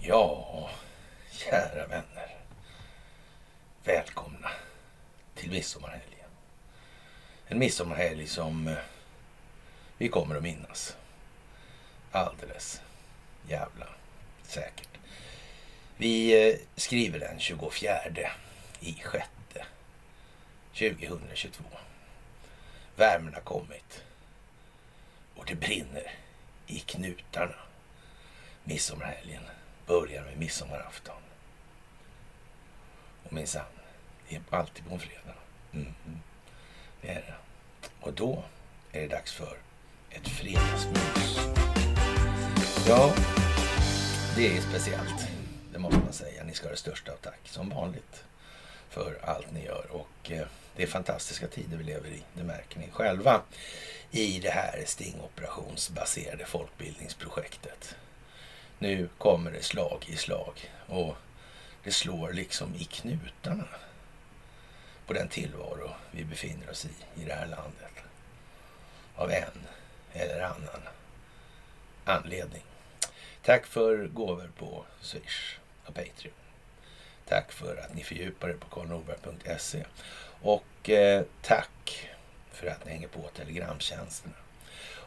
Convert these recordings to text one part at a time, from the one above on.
Ja, kära vänner. Välkomna till midsommarhelgen. En midsommarhelg som eh, vi kommer att minnas. Alldeles jävla säkert. Vi eh, skriver den 24 i sjätte 2022. Värmen har kommit och det brinner i knutarna. Midsommarhelgen börjar med midsommarafton. Och minsann, det är alltid på en fredag. Mm. Det är det. Och då är det dags för ett fredagsmys. Ja, det är speciellt. Det måste man säga. Ni ska ha det största av tack som vanligt för allt ni gör. Och eh, det är fantastiska tider vi lever i. Det märker ni själva i det här stingoperationsbaserade folkbildningsprojektet. Nu kommer det slag i slag och det slår liksom i knutarna på den tillvaro vi befinner oss i i det här landet. Av en eller annan anledning. Tack för gåvor på Swish och Patreon. Tack för att ni fördjupar er på karlnorberg.se. Och eh, tack för att ni hänger på telegramtjänsterna.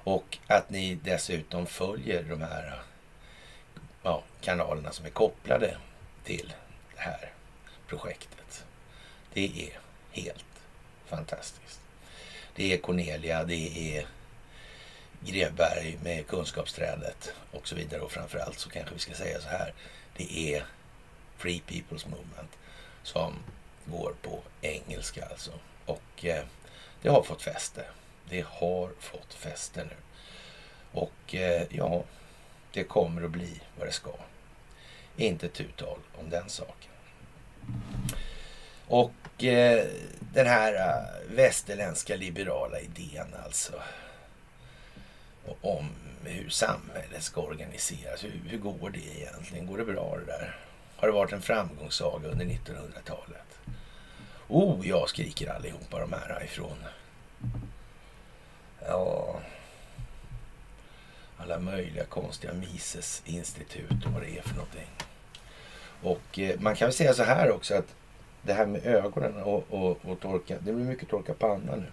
Och att ni dessutom följer de här ja, kanalerna som är kopplade till det här projektet. Det är helt fantastiskt. Det är Cornelia, det är Grevberg med kunskapsträdet och så vidare. Och framförallt så kanske vi ska säga så här. Det är Free People's Movement som går på engelska alltså. Och eh, det har fått fäste. Det har fått fäste nu. Och eh, ja, det kommer att bli vad det ska. Inte tu tal om den saken. Och eh, den här eh, västerländska liberala idén alltså. Om hur samhället ska organiseras. Hur, hur går det egentligen? Går det bra det där? Har det varit en framgångssaga under 1900-talet? Oh, jag skriker allihopa de här ifrån. Ja, alla möjliga konstiga Mises-institut och vad det är för någonting. Och eh, man kan väl säga så här också att det här med ögonen och, och, och torka, det blir mycket torka panna nu.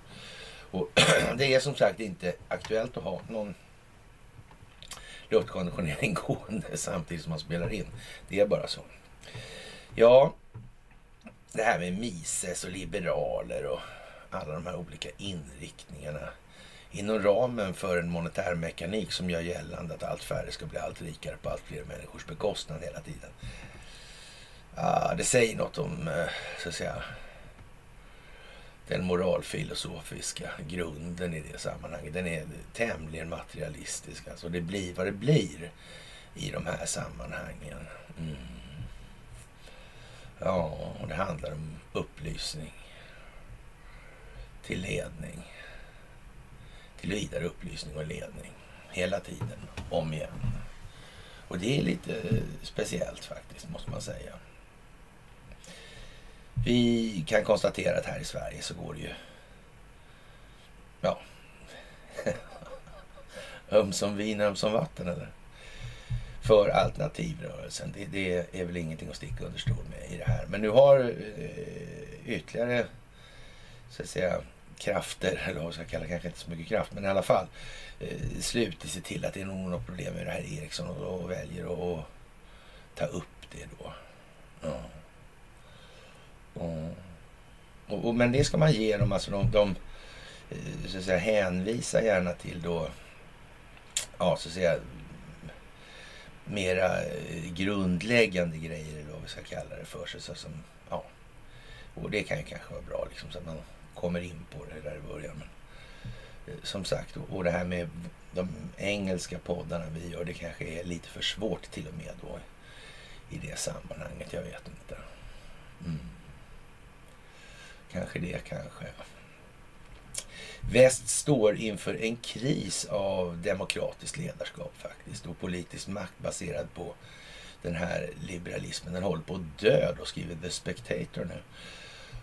Och det är som sagt inte aktuellt att ha någon luftkonditionering gående samtidigt som man spelar in. Det är bara så. Ja, det här med Mises och liberaler och alla de här olika inriktningarna inom ramen för en monetär mekanik som gör gällande att allt färre ska bli allt rikare på allt fler människors bekostnad hela tiden. Ah, det säger något om, eh, så att säga, den moralfilosofiska grunden i det sammanhanget. Den är tämligen materialistisk. Alltså det blir vad det blir i de här sammanhangen. Mm. Ja, det handlar om upplysning till ledning. Till vidare upplysning och ledning. Hela tiden, om igen. Och det är lite speciellt faktiskt, måste man säga. Vi kan konstatera att här i Sverige så går det ju... Ja. ömsom vin, ömsom vatten eller? För alternativrörelsen. Det, det, är väl ingenting att sticka under stol med i det här. Men nu har eh, ytterligare så att säga krafter, eller vad ska jag kalla kanske inte så mycket kraft, men i alla fall eh, slutit sig till att det är nog något problem med det här Eriksson och, och väljer att ta upp det då. Ja. Och, och, men det ska man ge dem. Alltså de, de eh, så att säga, hänvisar gärna till då, ja så att säga, mera eh, grundläggande grejer eller vad vi ska kalla det för. Så, så som, ja. Och det kan ju kanske vara bra liksom, så att man kommer in på det där i början. Men, eh, som sagt, och det här med de engelska poddarna vi gör, det kanske är lite för svårt till och med då i det sammanhanget. Jag vet inte. Mm. Kanske det, kanske. Väst står inför en kris av demokratiskt ledarskap faktiskt och politisk makt baserad på den här liberalismen. Den håller på att dö, då skriver The Spectator nu.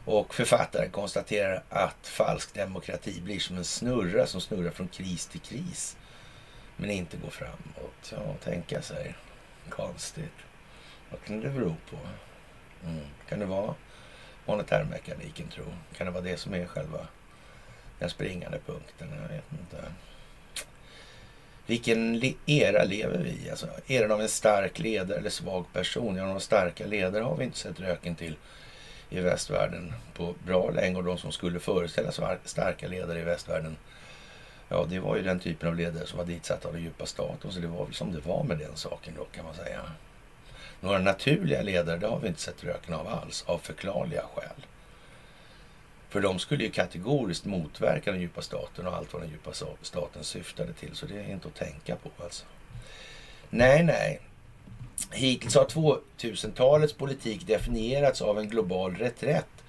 Och författaren konstaterar att falsk demokrati blir som en snurra som snurrar från kris till kris. Men inte går framåt. Ja, tänka sig. Konstigt. Vad kan det bero på? Mm. Kan det vara monetärmekaniken tro? Kan det vara det som är själva den springande punkten? Jag vet inte. Vilken era lever vi i? Alltså, eran av en stark ledare eller svag person? Ja, några starka ledare har vi inte sett röken till i västvärlden på bra länge. Och de som skulle föreställa starka ledare i västvärlden, ja, det var ju den typen av ledare som var ditsatta av den djupa staten. Så det var väl som det var med den saken då, kan man säga. Några naturliga ledare, det har vi inte sett röken av alls, av förklarliga skäl. För de skulle ju kategoriskt motverka den djupa staten och allt vad den djupa staten syftade till. Så det är inte att tänka på alltså. Nej, nej. Hittills har 2000-talets politik definierats av en global reträtt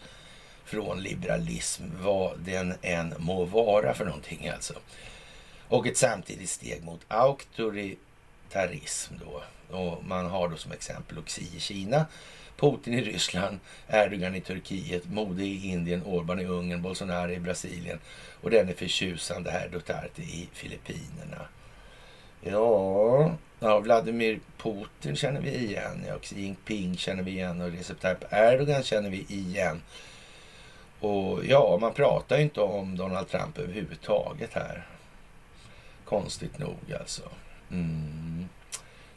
från liberalism, vad den än må vara för någonting alltså. Och ett samtidigt steg mot auktoritarism då. Och man har då som exempel Xi i Kina Putin i Ryssland, Erdogan i Turkiet, Modi i Indien, Orban i Ungern, Bolsonaro i Brasilien och den är förtjusande här Duterte i Filippinerna. Ja, ja, Vladimir Putin känner vi igen. Ja, Xi Jinping känner vi igen och Recep Tayyip Erdogan känner vi igen. Och ja, man pratar ju inte om Donald Trump överhuvudtaget här. Konstigt nog alltså. Mm.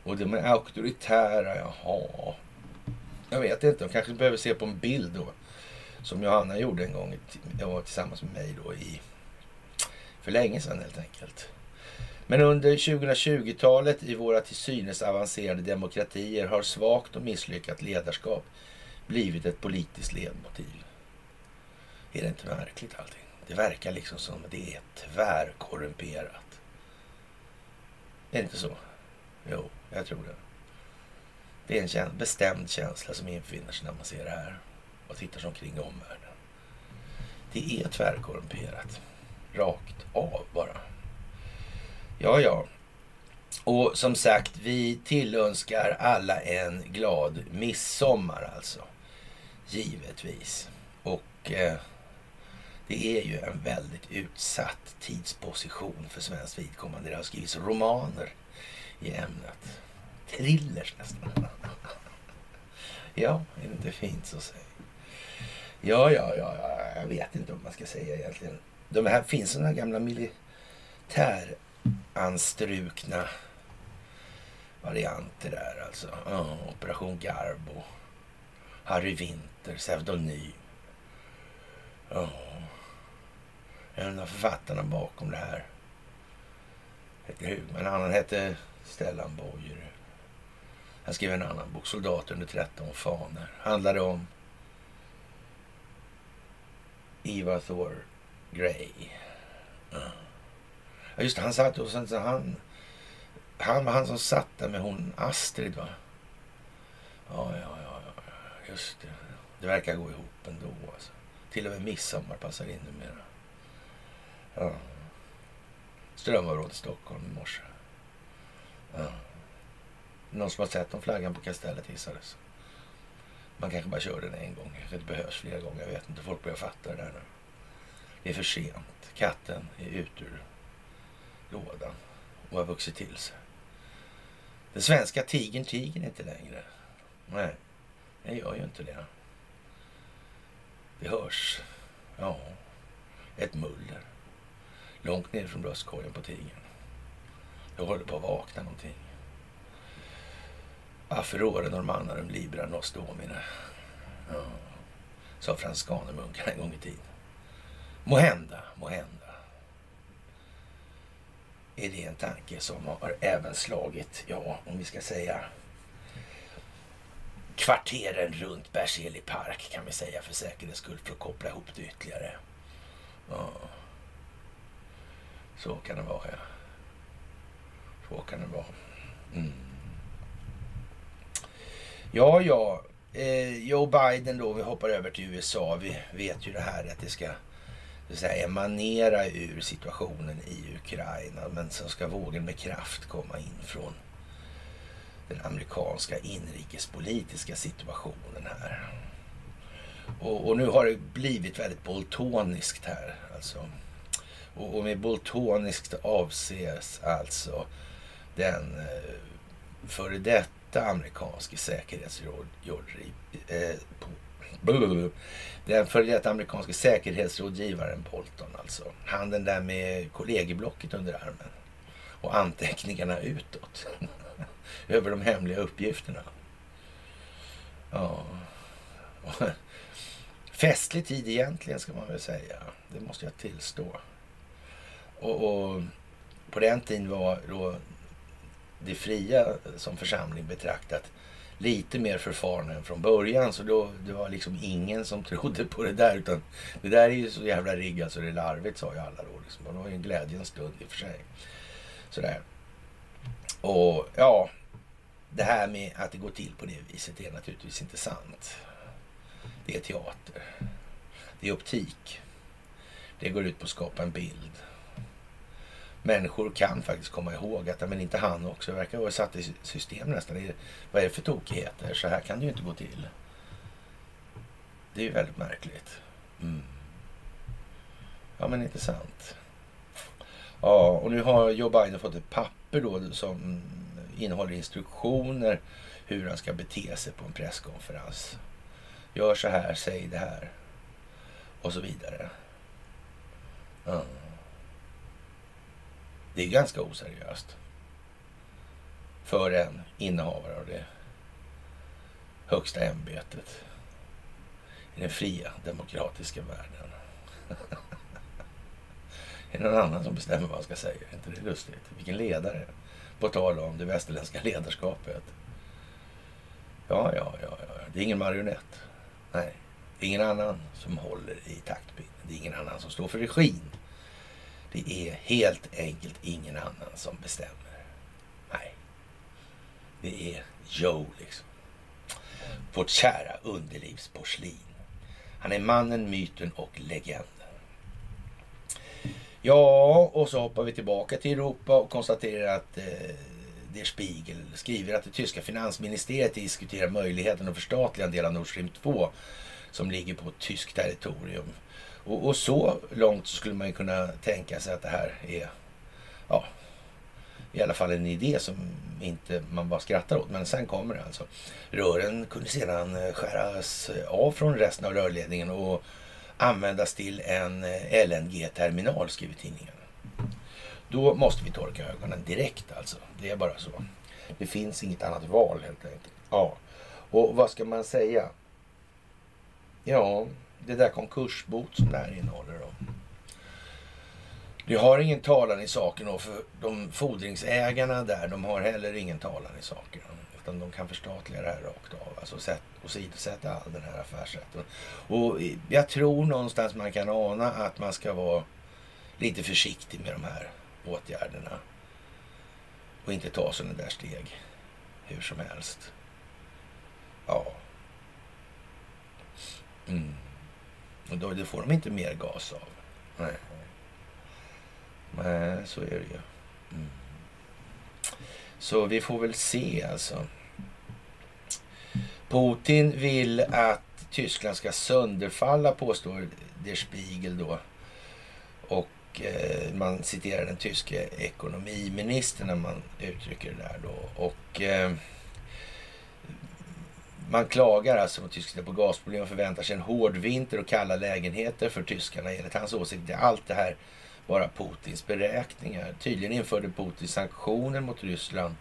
Och de är auktoritära, jaha. Jag vet inte, de kanske behöver se på en bild då. Som Johanna gjorde en gång jag var tillsammans med mig då i... För länge sedan helt enkelt. Men under 2020-talet i våra till synes avancerade demokratier har svagt och misslyckat ledarskap blivit ett politiskt ledmotiv. Är det inte märkligt allting? Det verkar liksom som det är tvärkorrumperat. Är det inte så? Jo, jag tror det. Det är en bestämd känsla som infinner sig när man ser det här och tittar sig omkring i omvärlden. Det är tvärkorrumperat. Rakt av bara. Ja, ja. Och som sagt, vi tillönskar alla en glad midsommar alltså. Givetvis. Och eh, det är ju en väldigt utsatt tidsposition för svenskt vidkommande. Det har skrivits romaner i ämnet. Thrillers nästan. Ja, är det inte fint så säg. Ja, ja, ja, ja, jag vet inte vad man ska säga egentligen. De här finns sådana gamla militäranstrukna varianter där alltså. Oh, Operation Garbo. Harry Winter, pseudonym. Ja. En av författarna bakom det här hette Hugman. Han hette Stellan Boyer. Han skrev en annan bok, Soldater under 13 fanor. Handlade om Eva Thor Grey. Ja, just det, han satt och sen så han... Han var han som satt där med hon Astrid va? Ja, ja, ja, ja, just det. Det verkar gå ihop ändå alltså. Till och med midsommar passar in numera. Ja. i Stockholm i morse. Ja. Någon som har sett om flaggan på Kastellet hissades. Man kanske bara kör den en gång. Det behövs flera gånger. Jag vet inte. Folk börjar fatta det där nu. Det är för sent. Katten är ute ur lådan och har vuxit till sig. Den svenska tigern tiger inte längre. Nej, den gör ju inte det. Det hörs, ja, ett muller långt ner från bröstkorgen på tigern. Jag håller på att vakna någonting. Afferore normannarum libra nos domine. Ja, sa franskanermunkarna en gång i tiden. Måhända, måhända. Är det en tanke som har även slagit, ja, om vi ska säga kvarteren runt Berzelii park kan vi säga för säkerhets skull för att koppla ihop det ytterligare. Ja. Så kan det vara, ja. Så kan det vara. Mm. Ja, ja. Eh, Joe Biden då, vi hoppar över till USA. Vi vet ju det här att det ska så säga, emanera ur situationen i Ukraina. Men så ska vågen med kraft komma in från den amerikanska inrikespolitiska situationen här. Och, och, nu har det blivit väldigt boltoniskt här. Alltså. Och, och med boltoniskt avses alltså den eh, före detta amerikanske säkerhetsrådgivaren eh, den före detta amerikanske säkerhetsrådgivaren Bolton alltså. Han den där med kollegieblocket under armen. Och anteckningarna utåt. Över de hemliga uppgifterna. Ja. Festlig tid egentligen ska man väl säga. Det måste jag tillstå. Och, och på den tiden var då det fria som församling betraktat lite mer förfarna än från början. Så då, det var liksom ingen som trodde på det där. Utan det där är ju så jävla riggat så det är larvigt sa ju alla då. Liksom. Och det var ju en glädjens stund i och för sig. Sådär. Och ja, det här med att det går till på det viset är naturligtvis inte sant. Det är teater. Det är optik. Det går ut på att skapa en bild människor kan faktiskt komma ihåg att men inte han också. Verkar vara satt i system nästan. Vad är det för tokigheter? Så här kan det ju inte gå till. Det är ju väldigt märkligt. Mm. Ja, men inte sant. Ja, och nu har Joe Biden fått ett papper då som innehåller instruktioner hur han ska bete sig på en presskonferens. Gör så här, säg det här. Och så vidare. Mm. Det är ganska oseriöst. För en innehavare av det högsta ämbetet i den fria demokratiska världen. är det någon annan som bestämmer vad han ska säga? Är inte det lustigt? Vilken ledare! På tal om det västerländska ledarskapet. Ja, ja, ja, ja. Det är ingen marionett. Nej, det är ingen annan som håller i taktpinnen. Det är ingen annan som står för regin. Det är helt enkelt ingen annan som bestämmer. Nej. Det är Joe liksom. Vårt kära underlivsporslin. Han är mannen, myten och legenden. Ja, och så hoppar vi tillbaka till Europa och konstaterar att eh, Der Spiegel skriver att det tyska finansministeriet diskuterar möjligheten att förstatliga en del av Nord Stream 2 som ligger på tyskt territorium. Och, och, så långt skulle man ju kunna tänka sig att det här är ja, i alla fall en idé som inte man bara skrattar åt. Men sen kommer det alltså. Rören kunde sedan eh, skäras eh, av från resten av rörledningen och användas till en eh, LNG-terminal, skriver tidningen. Då måste vi torka ögonen direkt alltså. Det är bara så. Det finns inget annat val helt enkelt. Ja, och vad ska man säga? Ja, det där konkursbot som det här innehåller. Då. Det har ingen talan i saken och för de fordringsägarna där, de har heller ingen talan i saken. Utan de kan förstatliga det här rakt av. Alltså sätt, och sidosätta all den här affärsrätten. Och jag tror någonstans man kan ana att man ska vara lite försiktig med de här åtgärderna. Och inte ta sådana där steg hur som helst. Ja. Mm. Och då, det får de inte mer gas av. Nej. Nej, så är det ju. Mm. Så vi får väl se alltså. Putin vill att Tyskland ska sönderfalla, påstår Der Spiegel då. Och eh, man citerar den tyske ekonomiministern när man uttrycker det där då. Och... Eh, man klagar alltså på tyskarna på gasproblem och förväntar sig en hård vinter och kalla lägenheter för tyskarna. Enligt hans åsikt är allt det här bara Putins beräkningar. Tydligen införde Putin sanktioner mot Ryssland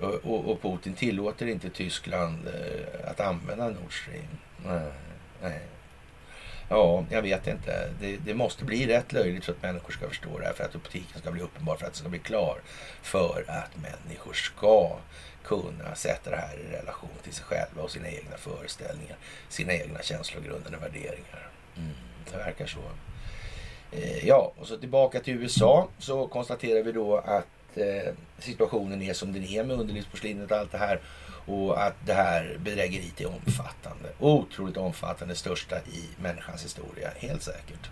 och, och, och Putin tillåter inte Tyskland eh, att använda Nord Stream. Nej, nej. Ja, jag vet inte. Det, det, måste bli rätt löjligt för att människor ska förstå det här. För att optiken ska bli uppenbar. För att det ska bli klar. För att människor ska kunna sätta det här i relation till sig själva och sina egna föreställningar, sina egna känslogrundande värderingar. Mm, det verkar så. Eh, ja, och så tillbaka till USA så konstaterar vi då att eh, situationen är som den är med underlivsporslinet och allt det här och att det här bedrägeriet är omfattande. Otroligt omfattande, största i människans historia, helt säkert.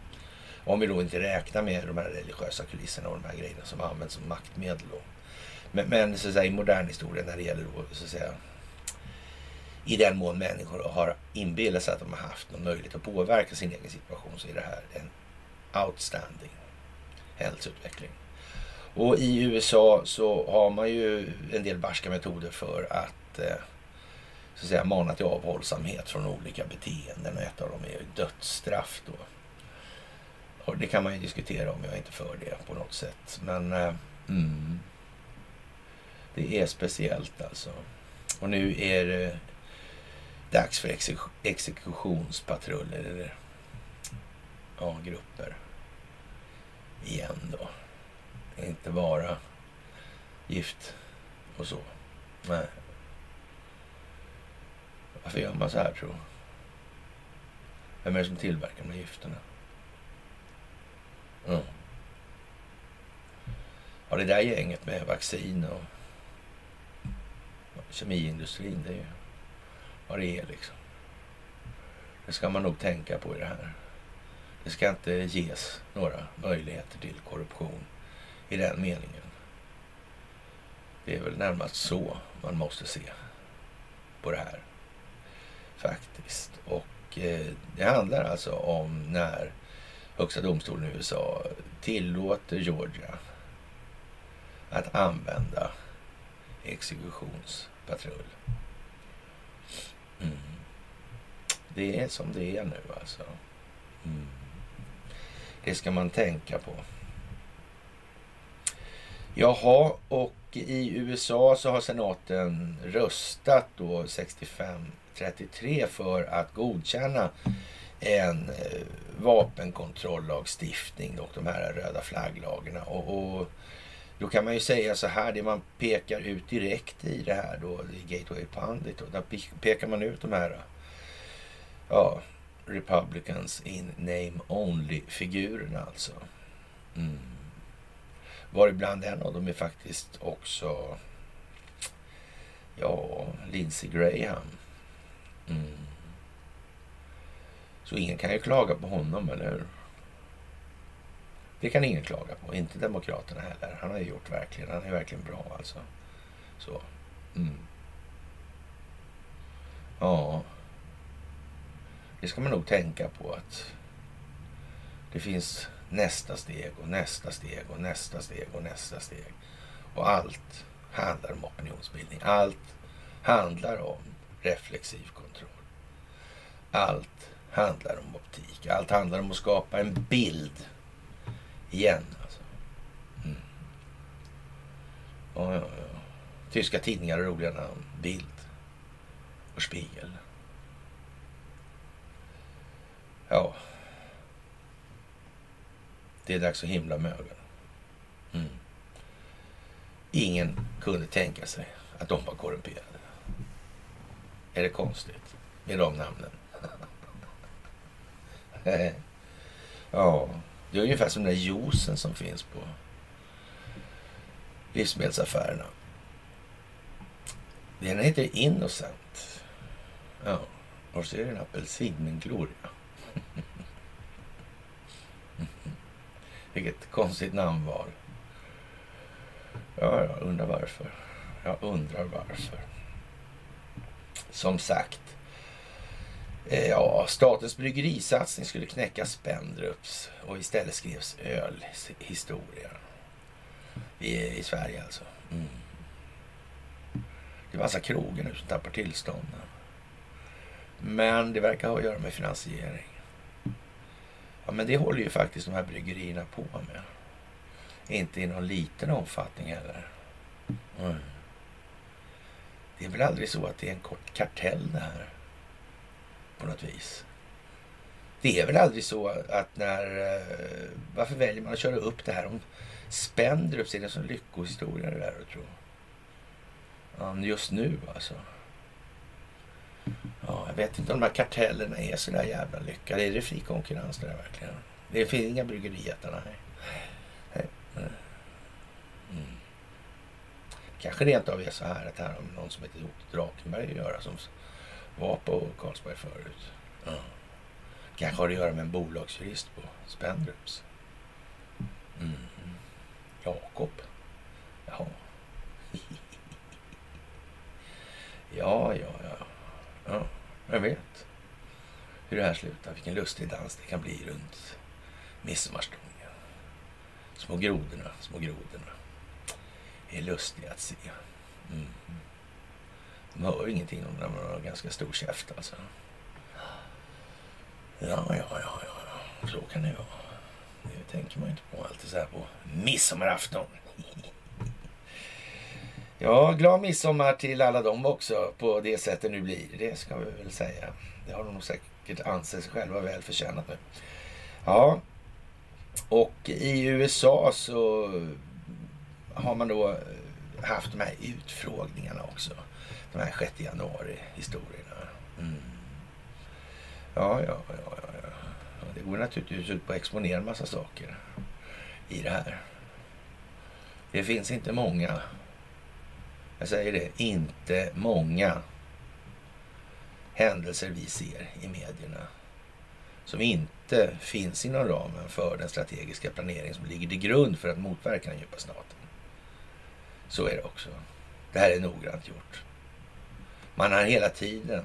Om vi då inte räknar med de här religiösa kulisserna och de här grejerna som används som maktmedel. Då. Men, men så att säga, i modern historia när det gäller då, så att säga, i den mån människor har inbillat sig att de har haft någon möjlighet att påverka sin egen situation så är det här en outstanding hälsoutveckling. Och i USA så har man ju en del barska metoder för att eh, så att säga mana till avhållsamhet från olika beteenden och ett av dem är ju dödsstraff då. Och det kan man ju diskutera om jag är inte för det på något sätt. Men eh, mm, det är speciellt alltså. Och nu är det dags för exekutionspatruller eller ja, grupper igen då. Inte bara gift och så. Nej. Varför gör man så här tror Vem är det som tillverkar de här gifterna? Mm. Ja, det där gänget med vaccin och kemiindustrin, det är ju vad det är liksom. Det ska man nog tänka på i det här. Det ska inte ges några möjligheter till korruption i den meningen. Det är väl närmast så man måste se på det här. Faktiskt. Och eh, det handlar alltså om när Högsta domstolen i USA tillåter Georgia att använda patrull. Mm. Det är som det är nu alltså. Mm. Det ska man tänka på. Jaha, och i USA så har senaten röstat då 65-33 för att godkänna en eh, vapenkontrollagstiftning vapenkontrolllagstiftning och de här röda flagglagarna. Och, och, då kan man ju säga så här, det man pekar ut direkt i det här då, i Gateway Pundit, då, där pekar man ut de här ja, Republicans in name only-figurerna alltså. Mm. Varibland en av dem är faktiskt också ja, Lindsey Graham. Mm. Så ingen kan ju klaga på honom, eller hur? Det kan ingen klaga på, inte Demokraterna heller. Han har ju gjort verkligen, han är verkligen bra alltså. Så. Mm. Ja. Det ska man nog tänka på att det finns nästa steg och nästa steg och nästa steg och nästa steg. Och allt handlar om opinionsbildning. Allt handlar om reflexiv kontroll. Allt handlar om optik. Allt handlar om att skapa en bild igen. Alltså. Mm. Ja, ja, ja. Tyska tidningar har roliga namn. Bild och Spiegel. Ja. Det är dags att himla med ögonen. Mm. Ingen kunde tänka sig att de var korrumperade. Är det konstigt med de namnen? ja, det är ungefär som den där juicen som finns på livsmedelsaffärerna. Den heter Innocent. Ja, och så är det en apelsin med en gloria. Vilket konstigt namnval. Ja, jag undrar varför. Jag undrar varför. Som sagt. Eh, ja, statens bryggerisatsning skulle knäcka Spendrups och istället skrevs ölhistoria. I, I Sverige alltså. Mm. Det är massa krogar nu som tappar tillstånden. Men det verkar ha att göra med finansiering. Ja, men det håller ju faktiskt de här bryggerierna på med. Inte i någon liten omfattning heller. Mm. Det är väl aldrig så att det är en kort kartell det här. På något vis. Det är väl aldrig så att när... Eh, varför väljer man att köra upp det här om Spendrup, Är det en sån lyckohistoria det där att tro? Ja, just nu alltså. Ja, jag vet inte om de här kartellerna är så där jävla lyckade. Är det fri konkurrens det där verkligen? Det finns inga bryggerijättar. nej. Mm. Kanske rent av är så här att här har någon som heter Otto Drakenberg att göra som var på Carlsberg förut. Ja. Kanske har det att göra med en bolagsjurist på Spendrups. Mm. Jakob. Jaha. ja, ja, ja. Vem vet hur det här slutar? Vilken lustig dans det kan bli runt midsommarstången. Små grodorna, små grodorna är lustiga att se. Mm. De hör ingenting om när man har ganska stor käft alltså. Ja, ja, ja, ja, ja. så kan det vara. Det tänker man inte på alltid så här på midsommarafton. Ja, glad midsommar till alla dem också på det sättet nu blir. Det ska vi väl säga. Det har de nog säkert ansett sig själva väl förtjänat nu. Ja, och i USA så har man då haft de här utfrågningarna också. De här 6 januari-historierna. Mm. Ja, ja, ja, ja, ja. Det går naturligtvis ut på att exponera en massa saker i det här. Det finns inte många, jag säger det, inte många händelser vi ser i medierna som inte finns inom ramen för den strategiska planering som ligger till grund för att motverka den djupa staten. Så är det också. Det här är noggrant gjort. Man har hela tiden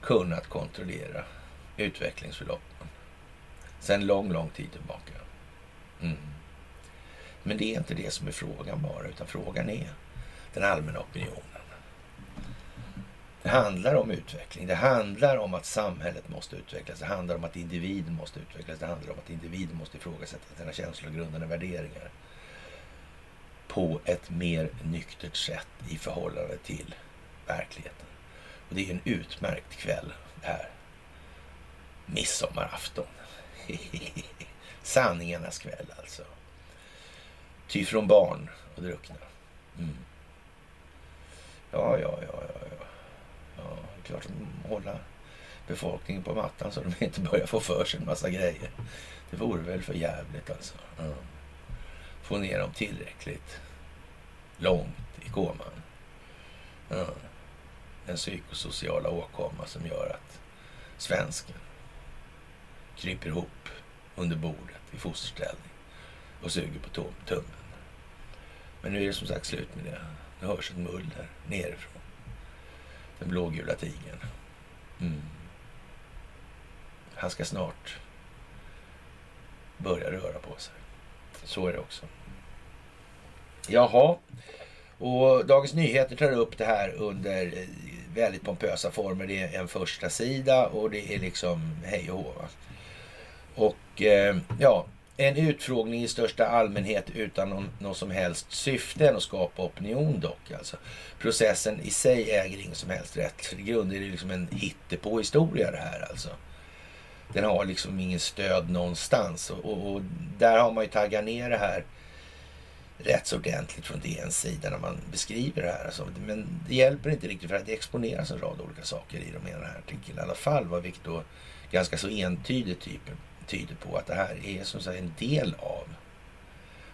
kunnat kontrollera utvecklingsförloppen. Sen lång, lång tid tillbaka. Mm. Men det är inte det som är frågan bara, utan frågan är den allmänna opinionen. Det handlar om utveckling. Det handlar om att samhället måste utvecklas. Det handlar om att individen måste utvecklas. Det handlar om att individen måste ifrågasätta sina känslogrundande värderingar på ett mer nyktert sätt i förhållande till verkligheten. Och det är en utmärkt kväll det här. Midsommarafton. Sanningarnas kväll alltså. Ty från barn och druckna. Mm. Ja, ja, ja, ja, ja. Ja, det är klart att hålla befolkningen på mattan så de inte börjar få för sig en massa grejer. Det vore väl för jävligt alltså. Mm. Få ner dem tillräckligt långt i koman. Ja den psykosociala åkomma som gör att svensken kryper ihop under bordet i fosterställning och suger på tummen. Men nu är det som sagt slut med det. Nu hörs ett muller nerifrån. Den blågula tigern. Mm. Han ska snart börja röra på sig. Så är det också. Jaha. Och Dagens Nyheter tar upp det här under eh, väldigt pompösa former. Det är en första sida och det är liksom hej och hå. Och eh, ja, en utfrågning i största allmänhet utan någon, någon som helst syfte än att skapa opinion dock. Alltså. Processen i sig äger ingen som helst rätt. I grunden är det liksom en hittepå-historia det här alltså. Den har liksom ingen stöd någonstans och, och, och där har man ju taggat ner det här rätt så ordentligt från DNs sida när man beskriver det här. Alltså, men det hjälper inte riktigt för att det exponeras en rad olika saker i de här artikeln i alla fall. Vad vilket då ganska så entydigt typ, tyder på att det här är som sagt en del av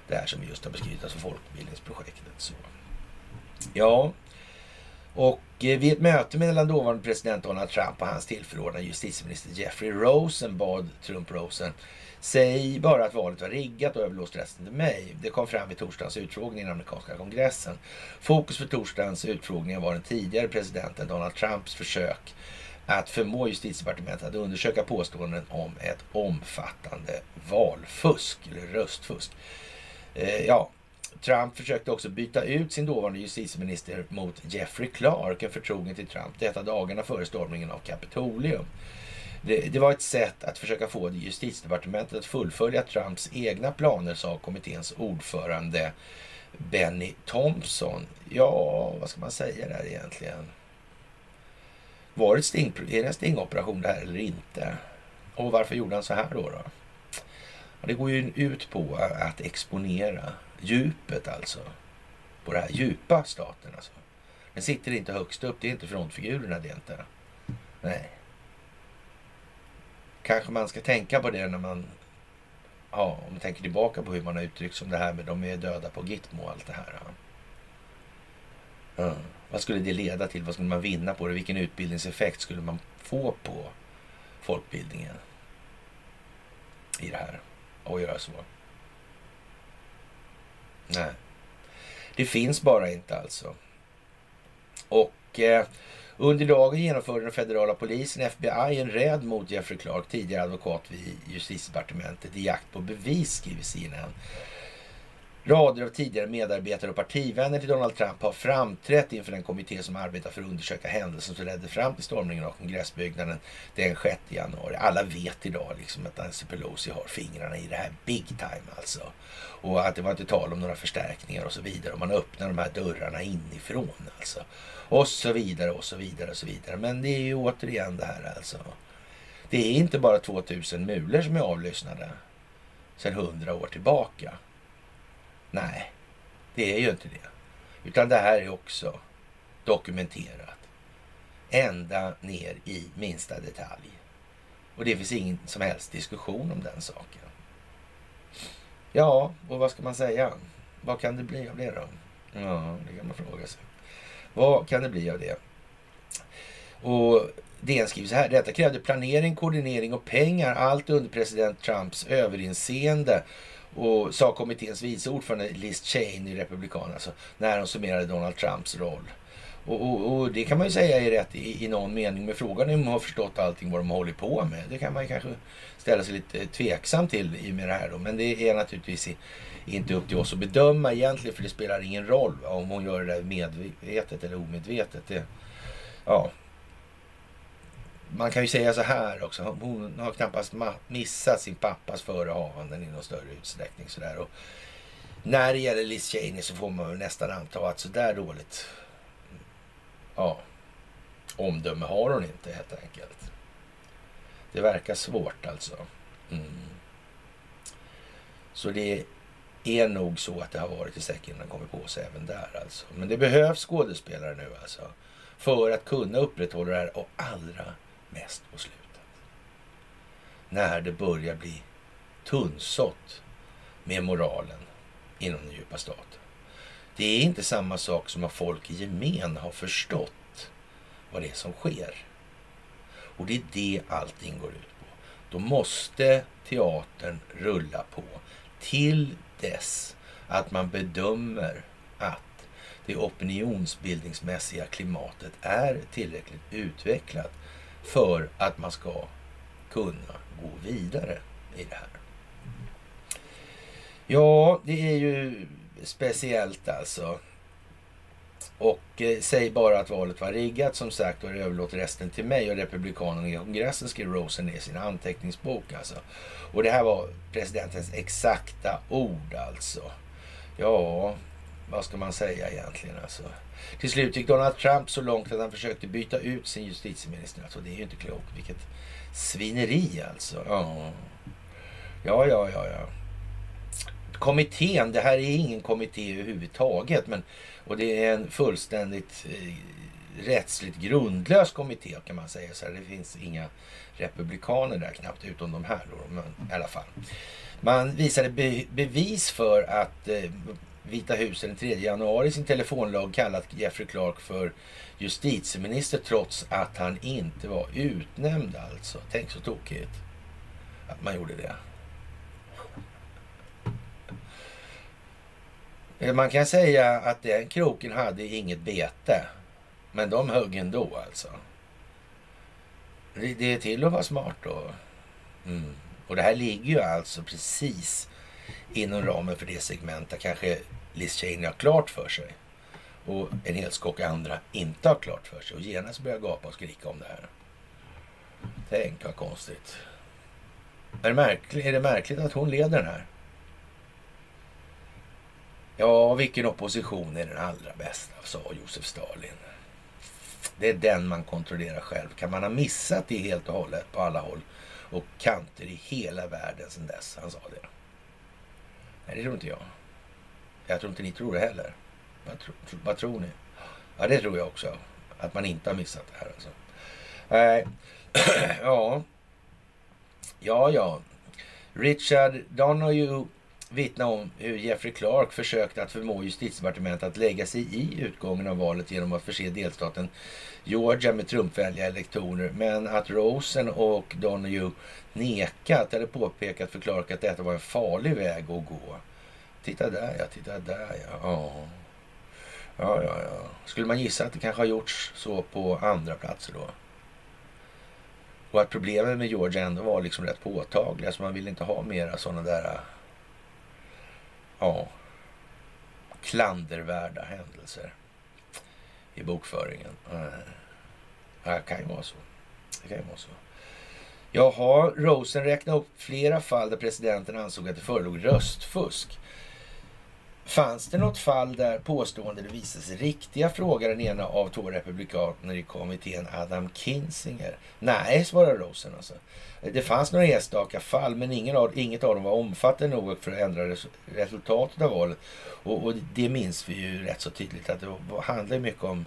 det här som vi just har beskrivit, alltså folkbildningsprojektet. Så. Ja, och eh, vid ett möte mellan dåvarande president Donald Trump och hans tillförordnade justitieminister Jeffrey Rosen bad Trump-Rosen Säg bara att valet var riggat och överlåst resten till mig. Det kom fram vid torsdagens utfrågning i den amerikanska kongressen. Fokus för torsdagens utfrågning var den tidigare presidenten Donald Trumps försök att förmå justitiedepartementet att undersöka påståenden om ett omfattande valfusk eller röstfusk. Eh, ja, Trump försökte också byta ut sin dåvarande justitieminister mot Jeffrey Clark, en förtrogen till Trump, detta dagarna före stormningen av Kapitolium. Det, det, var ett sätt att försöka få justitiedepartementet att fullfölja Trumps egna planer, sa kommitténs ordförande Benny Thompson. Ja, vad ska man säga där egentligen? Var det, sting, är det en stingoperation det här eller inte? Och varför gjorde han så här då? då? Det går ju ut på att exponera djupet alltså. På den här djupa staten alltså. Den sitter inte högst upp, det är inte frontfigurerna det är inte. Nej kanske man ska tänka på det när man ja, om man tänker tillbaka på hur man har uttryckt som det här med de är döda på Gitmo och allt det här. Ja. Vad skulle det leda till? Vad skulle man vinna på det? Vilken utbildningseffekt skulle man få på folkbildningen i det här? Och göra så. Nej. Det finns bara inte alltså. Och Och eh, under dagen genomförde den federala polisen, FBI, en räd mot Jeffrey Clark, tidigare advokat vid justitiedepartementet, i jakt på bevis, skriver CNN. Rader av tidigare medarbetare och partivänner till Donald Trump har framträtt inför den kommitté som arbetar för att undersöka händelsen som ledde fram till stormningen av kongressbyggnaden den 6 januari. Alla vet idag liksom att Nancy Pelosi har fingrarna i det här big time alltså. Och att det var inte tal om några förstärkningar och så vidare. Och man öppnar de här dörrarna inifrån alltså. Och så vidare och så vidare och så vidare. Men det är ju återigen det här alltså. Det är inte bara 2000 mulor som är avlyssnade sedan 100 år tillbaka. Nej, det är ju inte det. Utan det här är också dokumenterat. Ända ner i minsta detalj. Och det finns ingen som helst diskussion om den saken. Ja, och vad ska man säga? Vad kan det bli av det då? Ja, det kan man fråga sig. Vad kan det bli av det? Och DN skriver så här. Detta krävde planering, koordinering och pengar. Allt under president Trumps överinseende och sa kommitténs vice ordförande Liz Cheney, republikan, alltså, när hon summerade Donald Trumps roll. Och, och, och, det kan man ju säga är rätt i, i någon mening. Men frågan är om de har förstått allting vad de håller på med. Det kan man ju kanske ställa sig lite tveksam till i med det här då. Men det är naturligtvis inte upp till oss att bedöma egentligen. För det spelar ingen roll om hon gör det medvetet eller omedvetet. Det, ja, man kan ju säga så här också. Hon har knappast missat sin pappas förehavanden i någon större utsträckning. Så där. Och när det gäller Liz Cheney så får man väl nästan anta att så där dåligt ja, omdöme har hon inte helt enkelt. Det verkar svårt alltså. Mm. Så det är nog så att det har varit i säcken den kommer på sig även där alltså. Men det behövs skådespelare nu alltså. För att kunna upprätthålla det här och allra mest på slutet. När det börjar bli tunnsått med moralen inom den djupa staten. Det är inte samma sak som att folk i gemen har förstått vad det är som sker. Och det är det allting går ut på. Då måste teatern rulla på till dess att man bedömer att det opinionsbildningsmässiga klimatet är tillräckligt utvecklat för att man ska kunna gå vidare i det här. Ja, det är ju speciellt alltså. Och eh, säg bara att valet var riggat som sagt och överlåt resten till mig och republikanerna i kongressen skrev Rosen ner i sin anteckningsbok alltså. Och det här var presidentens exakta ord alltså. Ja, vad ska man säga egentligen alltså? Till slut gick Donald Trump så långt att han försökte byta ut sin justitieminister. Alltså det är ju inte klokt. Vilket svineri alltså. Ja, ja, ja, ja. ja. Kommittén, det här är ingen kommitté överhuvudtaget. Men, och det är en fullständigt eh, rättsligt grundlös kommitté kan man säga. Så här, det finns inga republikaner där knappt, utom de här då. Men i alla fall. Man visade be bevis för att eh, Vita huset den 3 januari i sin telefonlag kallat Jeffrey Clark för justitieminister trots att han inte var utnämnd alltså. Tänk så tokigt att man gjorde det. Eh, man kan säga att den kroken hade inget bete. Men de högg ändå alltså. Det är till att vara smart då. Mm. Och det här ligger ju alltså precis inom ramen för det segment där kanske Liz Cheney har klart för sig och en hel skock andra inte har klart för sig och genast börjar gapa och skrika om det här. Tänk vad konstigt. Är det, märkligt, är det märkligt att hon leder den här? Ja, vilken opposition är den allra bästa, sa Josef Stalin. Det är den man kontrollerar själv. Kan man ha missat det helt och hållet på alla håll och kanter i hela världen sedan dess? Han sa det. Nej, det tror inte jag. Jag tror inte ni tror det heller. Vad, tro, vad tror ni? Ja, det tror jag också. Att man inte har missat det här alltså. Nej, ja. Ja, ja. Richard Donoghue vittna om hur Jeffrey Clark försökte att förmå justitiedepartementet att lägga sig i utgången av valet genom att förse delstaten Georgia med Trumpvänliga elektorer. Men att Rosen och Donahue nekat eller påpekat för Clark att detta var en farlig väg att gå. Titta där ja, titta där ja. ja. Ja, ja, ja. Skulle man gissa att det kanske har gjorts så på andra platser då? Och att problemen med Georgia ändå var liksom rätt påtagliga. Så man ville inte ha mera sådana där ja, klandervärda händelser i bokföringen. Eh, det kan ju vara så. Det kan ju vara så. Jaha, Rosen räknade upp flera fall där presidenten ansåg att det förelåg röstfusk. Fanns det något fall där påståenden visade sig riktiga? Frågar den ena av två republikaner i kommittén, Adam Kinzinger. Nej, svarar Rosen. Alltså. Det fanns några enstaka fall, men ingen av, inget av dem var omfattande nog för att ändra resultatet av valet. Och, och, det minns vi ju rätt så tydligt att det handlar mycket om,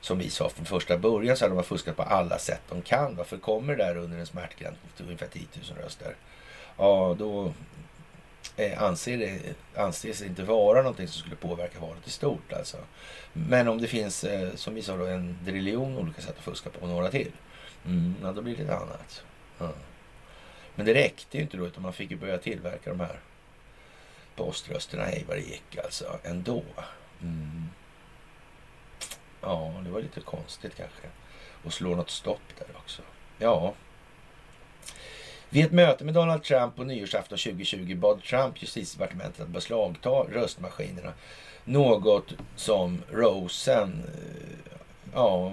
som vi sa från första början, så hade de fuskat på alla sätt de kan. Varför kommer det där under en smärtgräns på ungefär 10 000 röster? Ja, då Eh, anser det, anses inte vara någonting som skulle påverka valet i stort. Alltså. Men om det finns, eh, som vi sa, då, en driljon olika sätt att fuska på och några till, mm, ja, då blir det ett annat. Mm. Men det räckte ju inte då, utan man fick ju börja tillverka de här poströsterna, hej vad det gick alltså, ändå. Mm. Ja, det var lite konstigt kanske. Och slå något stopp där också. Ja, vid ett möte med Donald Trump på nyårsafton 2020 bad Trump justitiedepartementet att beslagta röstmaskinerna. Något som Rosen eh, ja,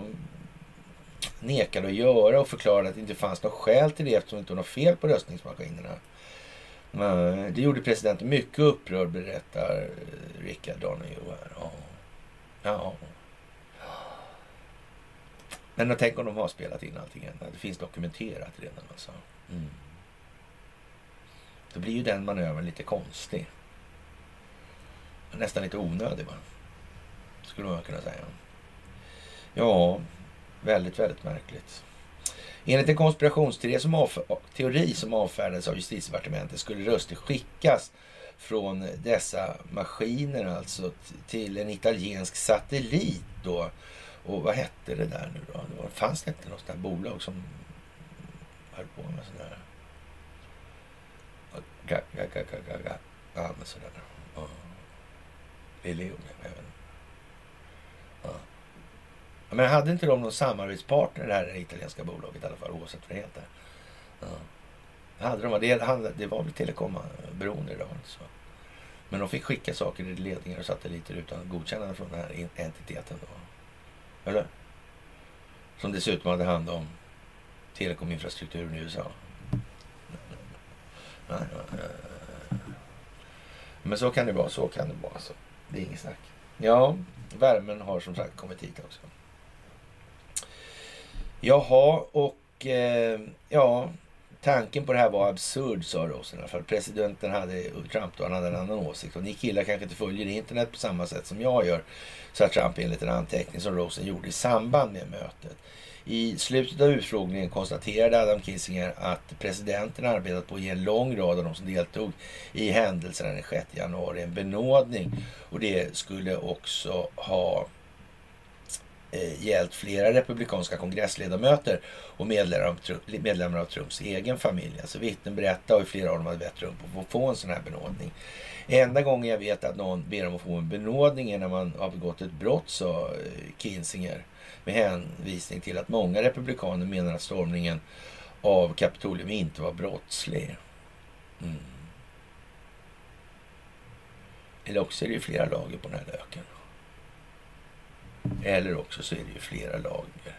nekade att göra och förklarade att det inte fanns något skäl till det eftersom det inte var något fel på röstningsmaskinerna. Det gjorde presidenten mycket upprörd, berättar eh, Richard Donahue. Ja. ja. Men tänk om de har spelat in allting. Det finns dokumenterat redan. Alltså. Mm. Då blir ju den manövern lite konstig. Nästan lite onödig va? Skulle man kunna säga. Ja, väldigt, väldigt märkligt. Enligt en konspirationsteori som, avf teori som avfärdades av justitiedepartementet skulle röster skickas från dessa maskiner alltså till en italiensk satellit då. Och vad hette det där nu då? Det fanns det inte något sånt bolag som höll på med sådär? Ga, ga, ga, ga, ga, ga. Ja, men sådär. Ja. Lileo, jag vet ja. Men hade inte de någon samarbetspartner det här italienska bolaget i alla fall, oavsett vad det heter? Ja. Hade de, det, det var väl telekomberoende idag. Så. Men de fick skicka saker i ledningar och satelliter utan godkännande från den här entiteten. Då. Eller? Som dessutom hade hand om telekominfrastrukturen i USA. Men så kan det vara, så kan det vara. Alltså. Det är inget snack. Ja, värmen har som sagt kommit hit också. Jaha, och eh, ja, tanken på det här var absurd, sa Rosen. För presidenten hade, Trump då, han hade en annan åsikt. Och ni killar kanske inte följer internet på samma sätt som jag gör, sa Trump enligt en anteckning som Rosen gjorde i samband med mötet. I slutet av utfrågningen konstaterade Adam Kissinger att presidenten arbetat på att ge en lång rad av de som deltog i händelserna den 6 januari en benådning. Och det skulle också ha eh, gällt flera republikanska kongressledamöter och medlemmar av, Trumps egen familj. Alltså vittnen berättade hur flera av dem hade bett Trump att få en sån här benådning. Enda gången jag vet att någon ber om att få en benådning är när man har begått ett brott, sa eh, Kinsinger med hänvisning till att många republikaner menar att stormningen av Kapitolium inte var brottslig. Mm. Eller också är det ju flera lager på den här löken. Eller också så är det ju flera lager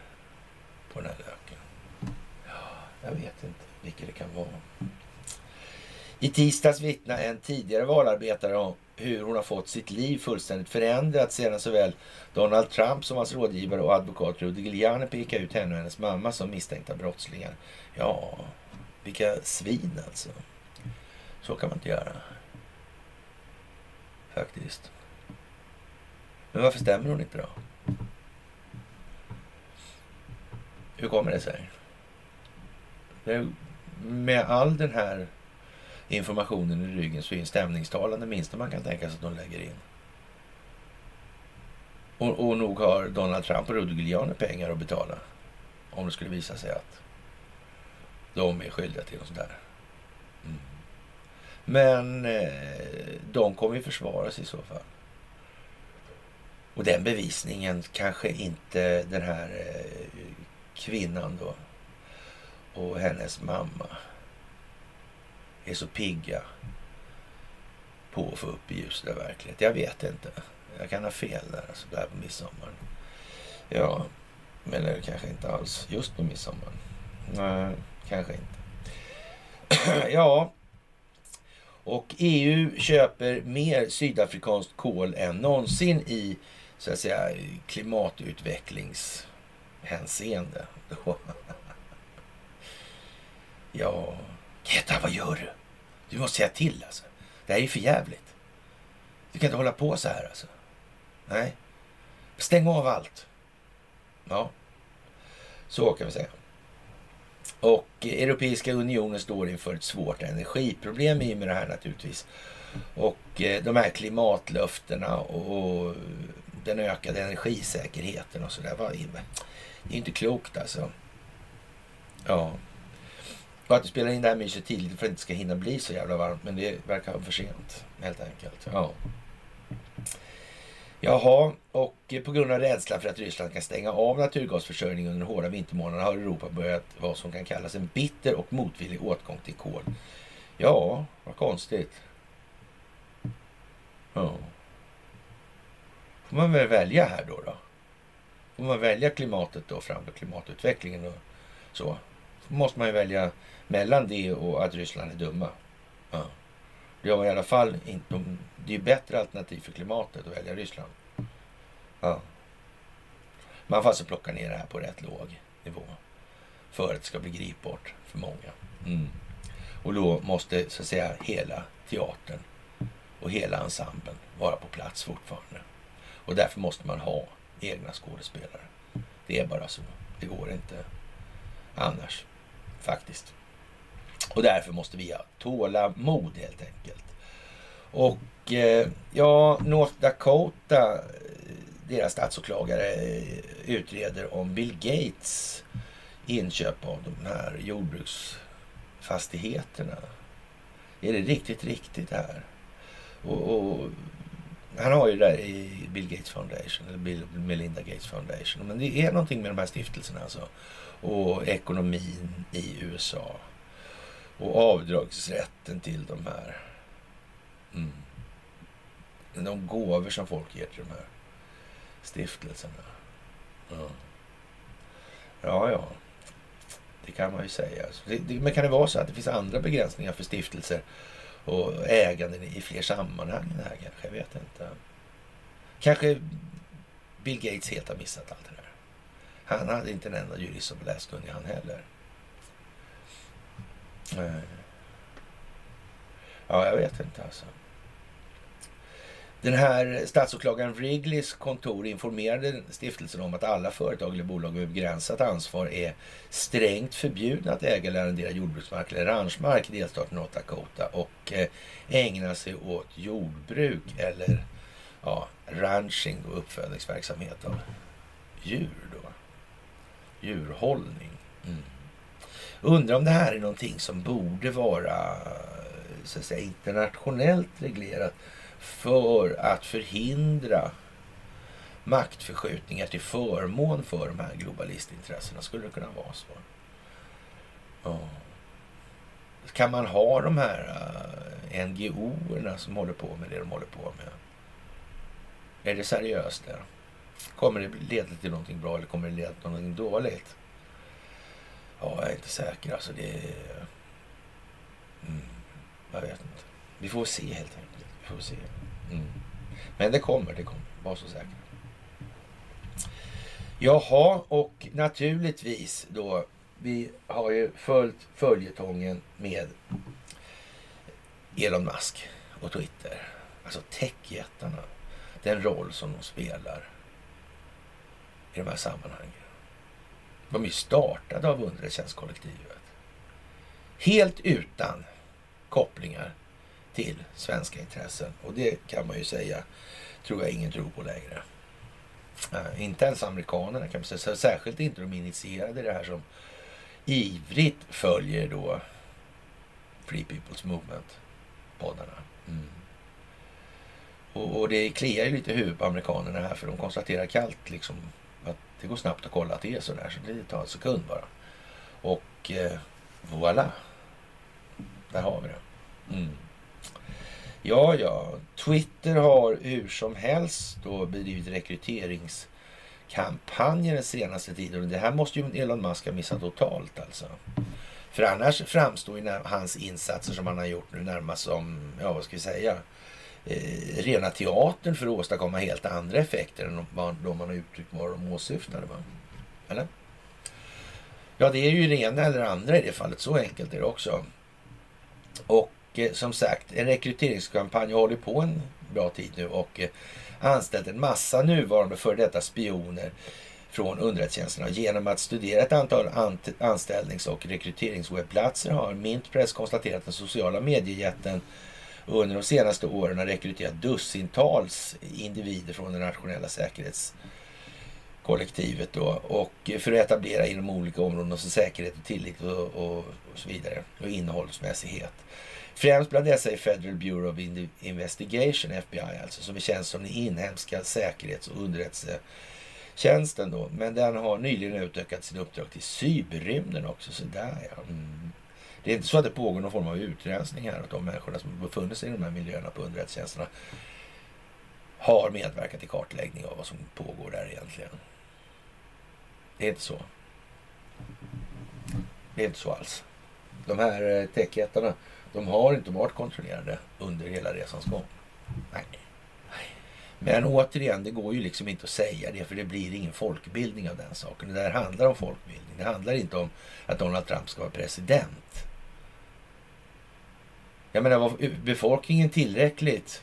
på den här löken. Jag vet inte vilket det kan vara. I tisdags vittnade en tidigare valarbetare om hur hon har fått sitt liv fullständigt förändrat sedan såväl Donald Trump som hans rådgivare och advokat Rudy Giuliani pekade ut henne och hennes mamma som misstänkta brottslingar. Ja, vilka svin alltså. Så kan man inte göra. Faktiskt. Men varför stämmer hon inte då? Hur kommer det sig? Med all den här informationen i ryggen så är en stämningstalan det minsta man kan tänka sig att de lägger in. Och, och nog har Donald Trump och Rudy Giuliani pengar att betala om det skulle visa sig att de är skyldiga till något sånt där. Mm. Men eh, de kommer ju försvara sig i så fall. Och den bevisningen kanske inte den här eh, kvinnan då och hennes mamma är så pigga på att få upp i ljuset av verklighet. Jag vet inte. Jag kan ha fel där, alltså där på midsommar. Ja, men det kanske inte alls just på midsommar. Nej, kanske inte. ja, och EU köper mer sydafrikanskt kol än någonsin i så att säga klimatutvecklingshänseende. ja, Greta, vad gör du? Du måste säga till alltså. Det här är för jävligt. Du kan inte hålla på så här alltså. Nej. Stäng av allt. Ja, så kan vi säga. Och Europeiska unionen står inför ett svårt energiproblem i och med det här naturligtvis. Och eh, de här klimatlöftena och den ökade energisäkerheten och sådär. Det är inte klokt alltså. Ja. Och att du spelar in det här myset tidigt för att det inte ska hinna bli så jävla varmt. Men det verkar vara för sent helt enkelt. Ja. Jaha, och på grund av rädsla för att Ryssland kan stänga av naturgasförsörjningen under hårda vintermånader har Europa börjat vad som kan kallas en bitter och motvillig åtgång till kol. Ja, vad konstigt. Ja. Får man väl välja här då? då? Får man välja klimatet då framför klimatutvecklingen och så? Då måste man ju välja mellan det och att Ryssland är dumma. Ja. Det är i alla fall inte... Det är bättre alternativ för klimatet att välja Ryssland. Ja. Man får alltså plocka ner det här på rätt låg nivå. För att det ska bli gripbart för många. Mm. Och då måste så att säga hela teatern och hela ensemblen vara på plats fortfarande. Och därför måste man ha egna skådespelare. Det är bara så. Det går inte annars faktiskt. Och därför måste vi ha tålamod helt enkelt. Och eh, ja, North Dakota, eh, deras statsåklagare eh, utreder om Bill Gates inköp av de här jordbruksfastigheterna. Är det riktigt, riktigt här? Och, och, han har ju det där i Bill Gates Foundation, eller Bill Melinda Gates Foundation. Men det är någonting med de här stiftelserna alltså. Och ekonomin i USA. Och avdragsrätten till de här. Mm. De gåvor som folk ger till de här stiftelserna. Ja, ja. ja. Det kan man ju säga. Det, det, men kan det vara så att det finns andra begränsningar för stiftelser och äganden i fler sammanhang det här kanske? Jag vet inte. Kanske Bill Gates helt har missat allt det där. Han hade inte en enda jurist som var läskunnig han heller. Ja, jag vet inte alltså. Den här statsåklagaren Wrigleys kontor informerade stiftelsen om att alla företag eller bolag med begränsat ansvar är strängt förbjudna att äga eller arrendera jordbruksmark eller ranchmark i delstaten North Dakota och eh, ägna sig åt jordbruk eller ja, ranching och uppfödningsverksamhet av djur. Djurhållning. Mm. Undrar om det här är någonting som borde vara så att säga, internationellt reglerat för att förhindra maktförskjutningar till förmån för de här globalistintressena. Skulle det kunna vara så? Ja. Kan man ha de här eh, uh, NGO-erna som håller på med det de håller på med? Är det seriöst det? Kommer det leda till någonting bra eller kommer det leda till någonting dåligt? Ja, jag är inte säker. Alltså det. Mm, jag vet inte. Vi får se helt enkelt. Vi får se. Mm. Men det kommer, det kommer. Var så säker. Jaha, och naturligtvis då. Vi har ju följt följetongen med Elon Musk och Twitter. Alltså techjättarna. Den roll som de spelar i de här sammanhangen. De är ju startade av underrättelsetjänstkollektivet. Helt utan kopplingar till svenska intressen. Och det kan man ju säga, tror jag ingen tror på längre. Äh, inte ens amerikanerna kan man säga, särskilt inte de initierade i det här som ivrigt följer då Free People's Movement-poddarna. Mm. Och, och det kliar ju lite i huvudet på amerikanerna här för de konstaterar kallt liksom det går snabbt att kolla att det är så där. Så det tar en sekund bara. Och eh, voilà. Där har vi det. Mm. Ja, ja. Twitter har hur som helst då bedrivit rekryteringskampanjer den senaste tiden. Det här måste ju Elon Musk ha missat totalt alltså. För annars framstår ju hans insatser som han har gjort nu närmast som, ja vad ska vi säga, eh, rena teatern för att åstadkomma helt andra effekter än de, de man har uttryckt vad de åsyftade. Va? Eller? Ja, det är ju det ena eller andra i det fallet. Så enkelt är det också. Och eh, som sagt, en rekryteringskampanj har hållit på en bra tid nu och eh, anställt en massa nuvarande för detta spioner från underrättelsetjänsterna. Genom att studera ett antal anställnings och rekryteringswebbplatser har Mintpress konstaterat att den sociala mediejätten under de senaste åren har rekryterat dussintals individer från det nationella säkerhetskollektivet då, och för att etablera inom olika områden som säkerhet och tillit och, och, och, så vidare och innehållsmässighet. Främst bland dessa är Federal Bureau of Investigation, FBI alltså, som är tjänst som den inhemska säkerhets och underrättelsetjänsten då. Men den har nyligen utökat sin uppdrag till cyberrymden också. Så där ja. Mm. Det är inte så att det pågår någon form av utrensning här. Att de människorna som befunnit sig i de här miljöerna på underrättelsetjänsterna har medverkat i kartläggning av vad som pågår där egentligen. Det är inte så. Det är inte så alls. De här eh, techjättarna, de har inte varit kontrollerade under hela resans gång. Nej. Men återigen, det går ju liksom inte att säga det för det blir ingen folkbildning av den saken. Det där handlar om folkbildning. Det handlar inte om att Donald Trump ska vara president. Jag menar, var befolkningen tillräckligt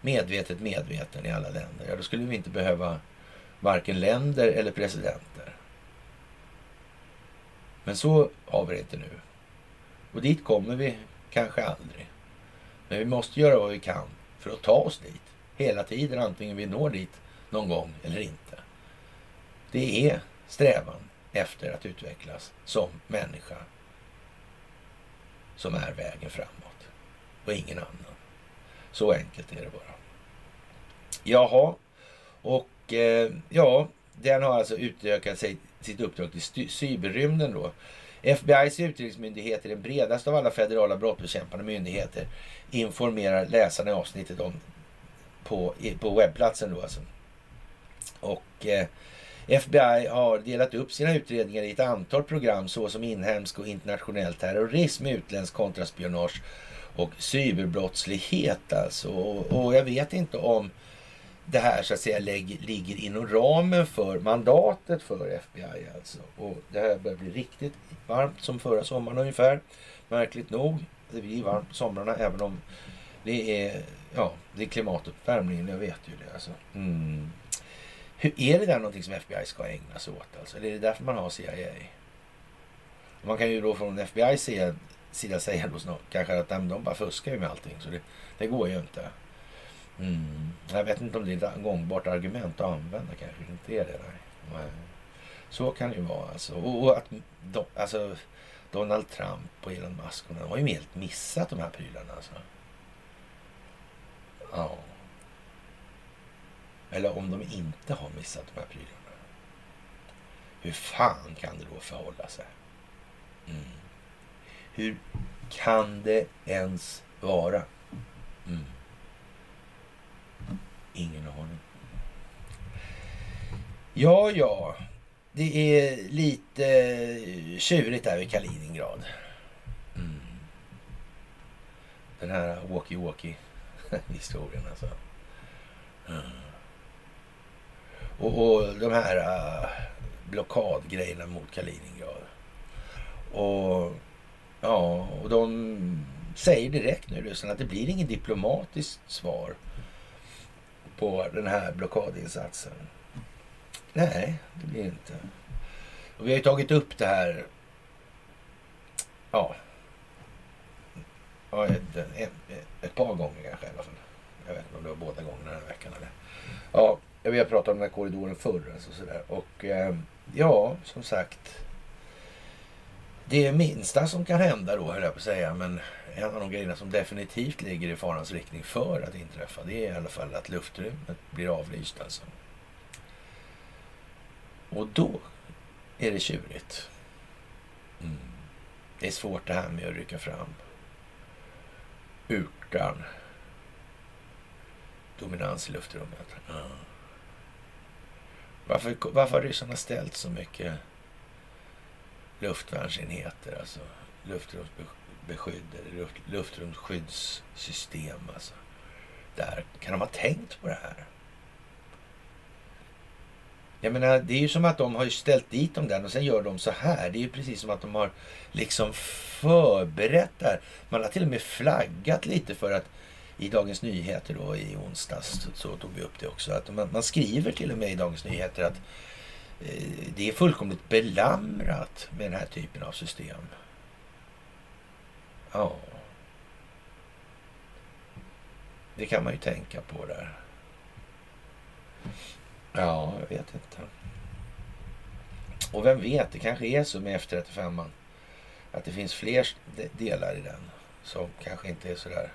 medvetet medveten i alla länder, ja då skulle vi inte behöva varken länder eller presidenter. Men så har vi det inte nu. Och dit kommer vi kanske aldrig. Men vi måste göra vad vi kan för att ta oss dit. Hela tiden, antingen vi når dit någon gång eller inte. Det är strävan efter att utvecklas som människa som är vägen framåt. Och ingen annan. Så enkelt är det bara. Jaha, och eh, ja, den har alltså utökat sig, sitt uppdrag till cyberrymden då. FBI's utredningsmyndighet är den bredaste av alla federala brottsbekämpande myndigheter informerar läsarna i avsnittet om på, på webbplatsen då alltså. Och eh, FBI har delat upp sina utredningar i ett antal program såsom inhemsk och internationell terrorism, utländsk kontraspionage och cyberbrottslighet alltså. Och, och jag vet inte om det här så att säga ligger inom ramen för mandatet för FBI alltså. Och det här börjar bli riktigt varmt som förra sommaren ungefär. Märkligt nog. Det blir varmt på somrarna även om det är, ja, det är klimatuppvärmningen. Jag vet ju det alltså. Mm. Hur, är det där någonting som FBI ska ägna sig åt? Alltså? Eller är det därför man har CIA? Man kan ju då från FBI säga sida säga då snart, kanske att de, bara fuskar ju med allting. Så det, det går ju inte. Mm. Jag vet inte om det är ett gångbart argument att använda kanske. Inte är det. Nej. Så kan det ju vara alltså. Och, och att de, alltså, Donald Trump och Elon Musk de har ju helt missat de här prylarna alltså. Ja. Eller om de inte har missat de här prylarna. Hur fan kan det då förhålla sig? Mm. Hur kan det ens vara? Mm. Ingen aning. Ja, ja. Det är lite tjurigt där vid Kaliningrad. Mm. Den här walkie-walkie historien alltså. Mm. Och, och de här uh, blockadgrejerna mot Kaliningrad. Och ja, och de säger direkt nu Ryssland att det blir ingen diplomatiskt svar på den här blockadinsatsen. Nej, det blir inte. Och vi har ju tagit upp det här. Ja. ja ett, ett, ett, par gånger kanske i alla fall. Jag vet inte om det var båda gångerna den här veckan eller. Ja, vi har pratat om den här korridoren förr. Alltså sådär. Och eh, ja, som sagt det minsta som kan hända då, höll jag på att säga, men en av de grejerna som definitivt ligger i farans riktning för att inträffa, det är i alla fall att luftrummet blir avlyst alltså. Och då är det tjurigt. Mm. Det är svårt det här med att rycka fram utan dominans i luftrummet. Ja. Varför, varför har ryssarna ställt så mycket luftvärnsenheter, alltså luftrumsbeskydd, luft, luftrumsskyddssystem. Alltså. Där. Kan de ha tänkt på det här? Jag menar, det är ju som att de har ställt dit dem där och sen gör de så här. Det är ju precis som att de har liksom förberett det här. Man har till och med flaggat lite för att i Dagens Nyheter då i onsdags så, tog vi upp det också. Att man, man, skriver till och med i Dagens Nyheter att Eh, det är fullkomligt belamrat med den här typen av system. Ja. Det kan man ju tänka på där. Ja, jag vet inte. Och vem vet, det kanske är så med F35 att det finns fler delar i den som kanske inte är så där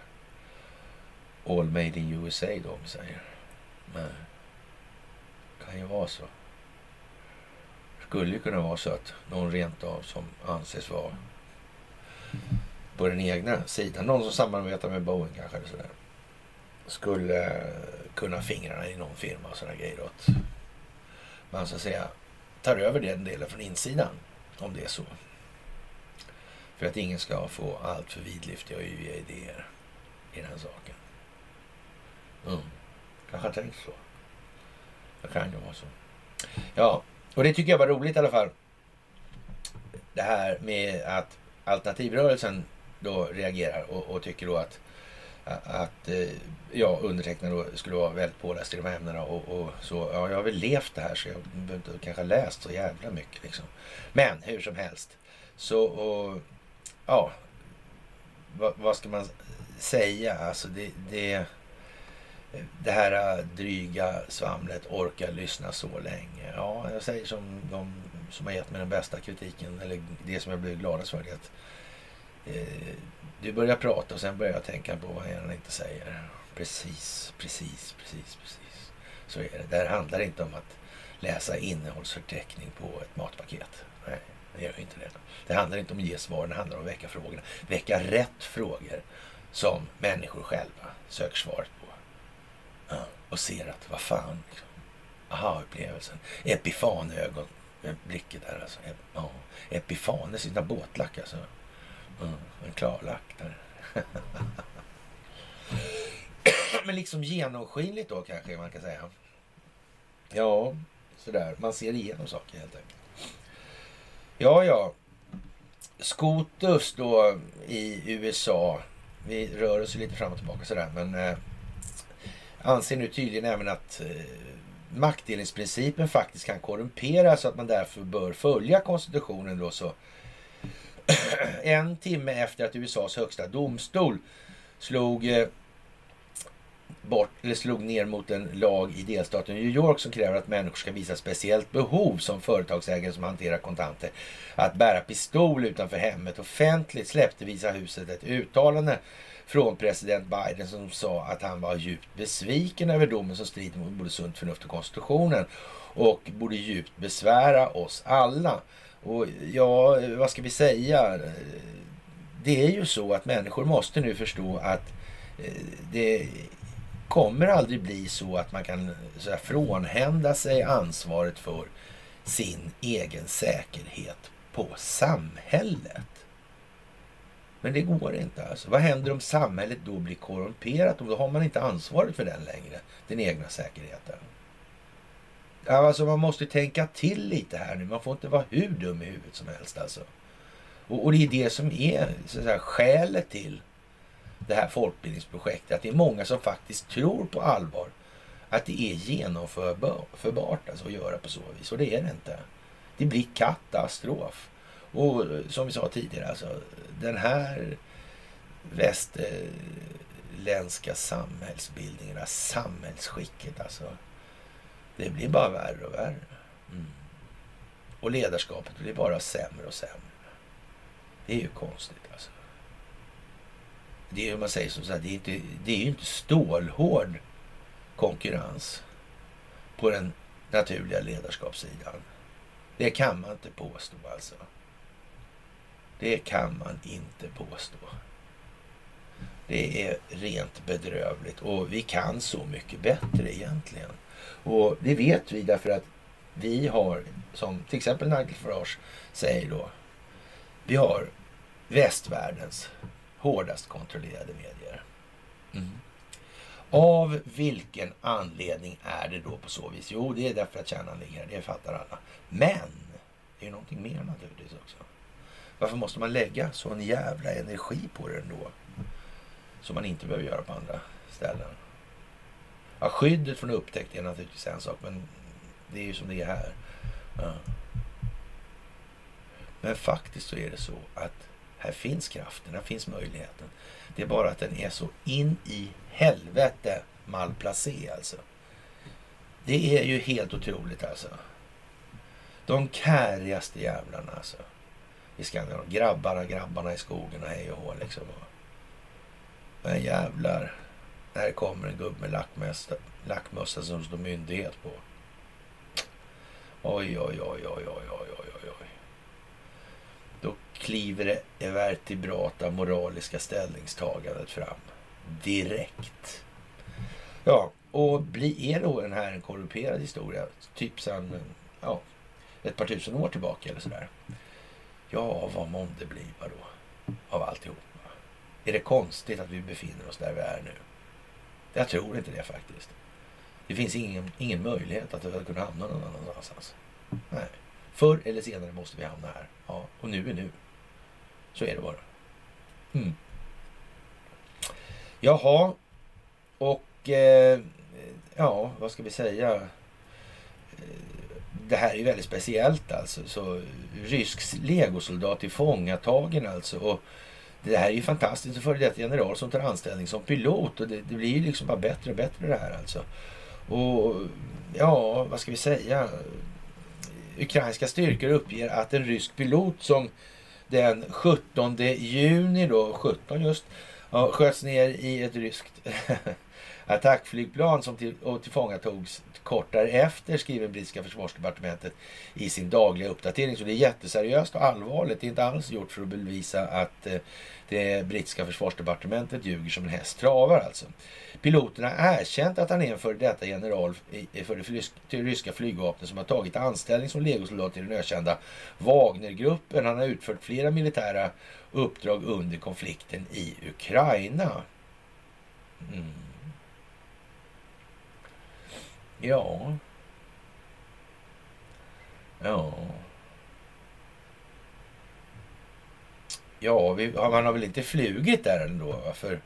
all made in USA då om vi säger. Men det kan ju vara så. Det skulle ju kunna vara så att någon rent av som anses vara på den egna sidan, någon som samarbetar med Boeing kanske eller sådär, skulle kunna fingrarna i någon firma och sådana grejer. Åt. man så att säga tar över den delen från insidan om det är så. För att ingen ska få allt för vidlyftiga och yviga idéer i den saken. Mm. Kanske har tänkt så. Det kan ju vara så. Ja, och det tycker jag var roligt i alla fall. Det här med att alternativrörelsen då reagerar och, och tycker då att att eh, ja, undertecknad då skulle vara väldigt påläst i de här ämnena och, och, så. Ja, jag har väl levt det här så jag behöver inte kanske läst så jävla mycket liksom. Men hur som helst så och, ja, vad, vad ska man säga? Alltså det, det, det här dryga svamlet orkar lyssna så länge. Ja, jag säger som de som har gett mig den bästa kritiken eller det som jag blev gladast för. Det att, eh, du börjar prata och sen börjar jag tänka på vad han inte säger. Precis, precis, precis, precis. Så är det. Det här handlar inte om att läsa innehållsförteckning på ett matpaket. Nej, det gör inte det. Det handlar inte om att ge svar, det handlar om att väcka frågorna. Väcka rätt frågor som människor själva söker svar. på och ser att, vad fan, liksom. aha-upplevelsen. Epifanögon Blicken där alltså. Ja, Epifanes sina båtlack alltså. Mm, en klarlack där. Men liksom genomskinligt då kanske man kan säga. Ja, sådär. Man ser igenom saker helt enkelt. Ja, ja. Skotus, då i USA. Vi rör oss lite fram och tillbaka sådär. Men eh, anser nu tydligen även att eh, maktdelningsprincipen faktiskt kan korrumperas så att man därför bör följa konstitutionen då så en timme efter att USAs högsta domstol slog eh, bort, eller slog ner mot en lag i delstaten New York som kräver att människor ska visa speciellt behov som företagsägare som hanterar kontanter. Att bära pistol utanför hemmet offentligt släppte Visa huset ett uttalande från president Biden som sa att han var djupt besviken över domen som strider mot både sunt förnuft och konstitutionen och borde djupt besvära oss alla. Och ja, vad ska vi säga? Det är ju så att människor måste nu förstå att eh, det kommer aldrig bli så att man kan så här, frånhända sig ansvaret för sin egen säkerhet på samhället. Men det går inte alltså. Vad händer om samhället då blir korrumperat? då har man inte ansvaret för den längre, den egna säkerheten. Alltså man måste tänka till lite här nu. Man får inte vara hur dum i huvudet som helst alltså. Och, och det är det som är så att säga, skälet till det här folkbildningsprojektet. Att det är många som faktiskt tror på allvar att det är genomförbart alltså, att göra på så vis. Och det är det inte. Det blir katastrof. Och som vi sa tidigare, alltså, den här västerländska samhällsbildningen, det här samhällsskicket alltså. Det blir bara värre och värre. Mm. Och ledarskapet blir bara sämre och sämre. Det är ju konstigt alltså. Det är, man säger som så här, det är, inte, det är ju inte stålhård konkurrens på den naturliga ledarskapssidan. Det kan man inte påstå alltså. Det kan man inte påstå. Det är rent bedrövligt och vi kan så mycket bättre egentligen. Och det vet vi därför att vi har, som till exempel Nigel Farage säger då, vi har västvärldens hårdast kontrollerade medier. Mm. Av vilken anledning är det då på så vis? Jo, det är därför att kärnan ligger här. Det fattar alla. Men det är någonting mer naturligtvis också. Varför måste man lägga sån jävla energi på det ändå? Som man inte behöver göra på andra ställen. Ja, skyddet från upptäckt är naturligtvis en sak, men det är ju som det är här. Ja. Men faktiskt så är det så att här finns kraften, här finns möjligheten. Det är bara att den är så in i helvete malplacé alltså. Det är ju helt otroligt alltså. De kärigaste jävlarna alltså. I Skandinavien. Grabbarna, grabbarna i skogen och hej och hå liksom. Men jävlar. Här kommer en gubbe med lackmössa som det står myndighet på. Oj, oj, oj, oj, oj, oj, oj, oj. Då kliver det evertibrata moraliska ställningstagandet fram. Direkt. Ja, och blir, är då den här en korrumperad historia? Typ sedan ja, ett par tusen år tillbaka eller sådär. Ja, vad månde bliva då av alltihop? Är det konstigt att vi befinner oss där vi är nu? Jag tror inte det faktiskt. Det finns ingen, ingen möjlighet att vi hade kunnat hamna någon annanstans. Nej. Förr eller senare måste vi hamna här. Ja, och nu är nu. Så är det bara. Mm. Jaha, och eh, ja, vad ska vi säga? Eh, det här är väldigt speciellt alltså. Så rysk legosoldat tillfångatagen alltså. Och det här är ju fantastiskt. En före detta general som tar anställning som pilot. Och det, det blir ju liksom bara bättre och bättre det här alltså. Och ja, vad ska vi säga? Ukrainska styrkor uppger att en rysk pilot som den 17 juni då, 17 just, ja, sköts ner i ett ryskt attackflygplan som till, och tillfångatogs kort därefter, skriver brittiska försvarsdepartementet i sin dagliga uppdatering. Så det är jätteseriöst och allvarligt. Det är inte alls gjort för att bevisa att eh, det brittiska försvarsdepartementet ljuger som en häst travar alltså. Piloten har erkänt att han är en före detta general för det ryska flygvapnet som har tagit anställning som legosoldat i den ökända Wagnergruppen. Han har utfört flera militära uppdrag under konflikten i Ukraina. Mm. Ja. Ja. Ja, vi, man har väl inte flugit där ändå? För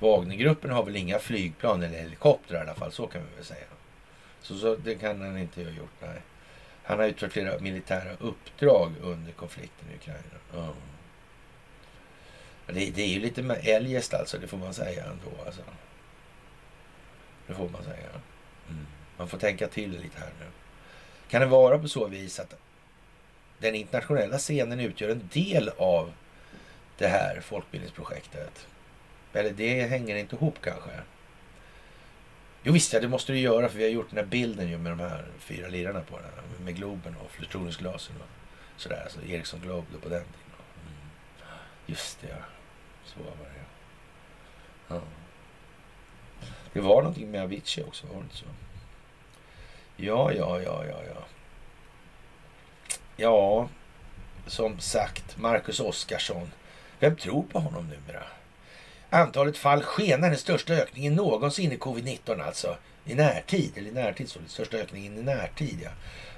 Wagnergruppen har väl inga flygplan eller helikoptrar i alla fall. Så kan vi väl säga. Så, så det kan han inte ha gjort, nej. Han har utfört flera militära uppdrag under konflikten i Ukraina. Ja. Det, det, är ju lite eljest alltså, det får man säga ändå. Alltså. Det får man säga. Mm. Man får tänka till lite här nu. Kan det vara på så vis att den internationella scenen utgör en del av det här folkbildningsprojektet? Eller det hänger inte ihop kanske? Jo visst, ja, det måste det göra för vi har gjort den här bilden ju med de här fyra lirarna på den. Med Globen och plutoniumsglasen och sådär. Alltså Ericsson Globe på den tiden. Mm. Just det, ja. Så var det ja. Det var någonting med Avicii också, var det inte så? Ja, ja, ja, ja, ja. Ja, som sagt, Marcus Oskarsson. Vem tror på honom numera? Antalet fall skenar, den största ökningen någonsin i covid-19 alltså. I närtid, eller i närtid så, den största ökningen i närtid ja.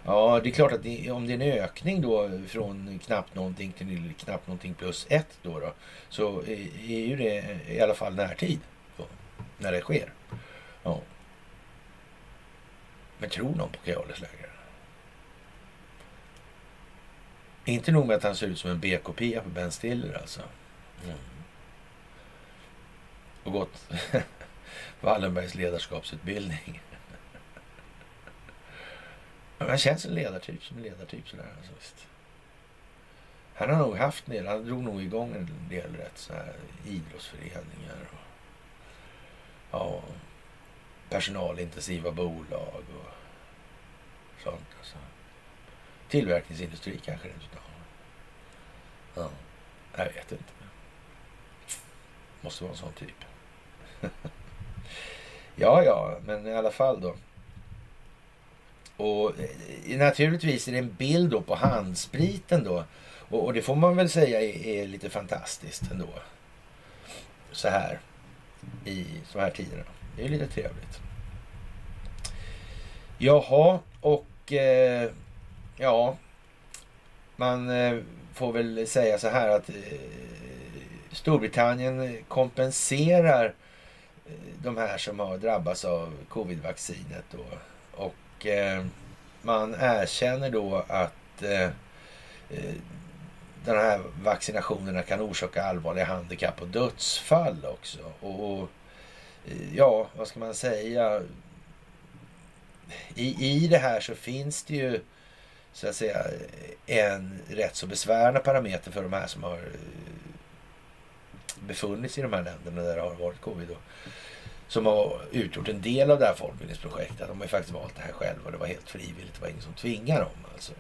Ja, det är klart att det, om det är en ökning då från knappt någonting till knappt någonting plus ett då, då så är ju det i alla fall närtid då, när det sker. Ja. Men tror någon på Keolis längre? Inte nog med att han ser ut som en B-kopia på Ben Stiller alltså. Mm. Och gått Wallenbergs ledarskapsutbildning. Han känns en ledartyp som en ledartyp sådär. Alltså, visst. Han har nog haft en del, han drog nog igång en del rätt så här idrottsföreningar. Och, ja, personalintensiva bolag och sånt. Alltså. Tillverkningsindustri kanske det inte har. Ja, jag vet inte. Måste vara en sån typ. ja, ja, men i alla fall då. Och eh, naturligtvis är det en bild då på handspriten då. Och, och det får man väl säga är, är, lite fantastiskt ändå. Så här i så här tiderna. Det är lite trevligt. Jaha, och eh, ja, man eh, får väl säga så här att eh, Storbritannien kompenserar eh, de här som har drabbats av covid-vaccinet. Då. Och eh, man erkänner då att eh, eh de här vaccinationerna kan orsaka allvarliga handikapp och dödsfall också. Och, och ja, vad ska man säga? I, I det här så finns det ju så att säga en rätt så besvärande parameter för de här som har eh, befunnit sig i de här länderna där det har varit covid. Då, som har utgjort en del av det här folkbildningsprojektet. De har ju faktiskt valt det här själva. Det var helt frivilligt. Det var ingen som tvingade dem. Alltså.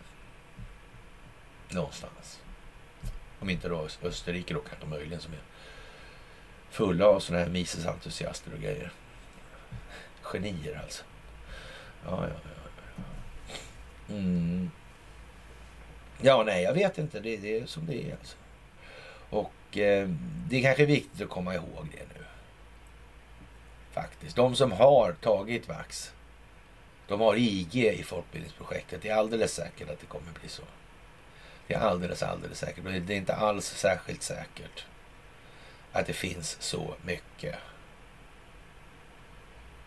Någonstans. Om inte då Österrike då kanske möjligen som är fulla av sådana här Mises-entusiaster och grejer. Genier alltså. Ja, ja, ja. Mm. Ja, nej, jag vet inte. Det, det är som det är alltså. Och eh, det är kanske viktigt att komma ihåg det nu. Faktiskt. De som har tagit vax, de har IG i folkbildningsprojektet. Det är alldeles säkert att det kommer bli så. Det är alldeles, alldeles säkert. Det är inte alls särskilt säkert att det finns så mycket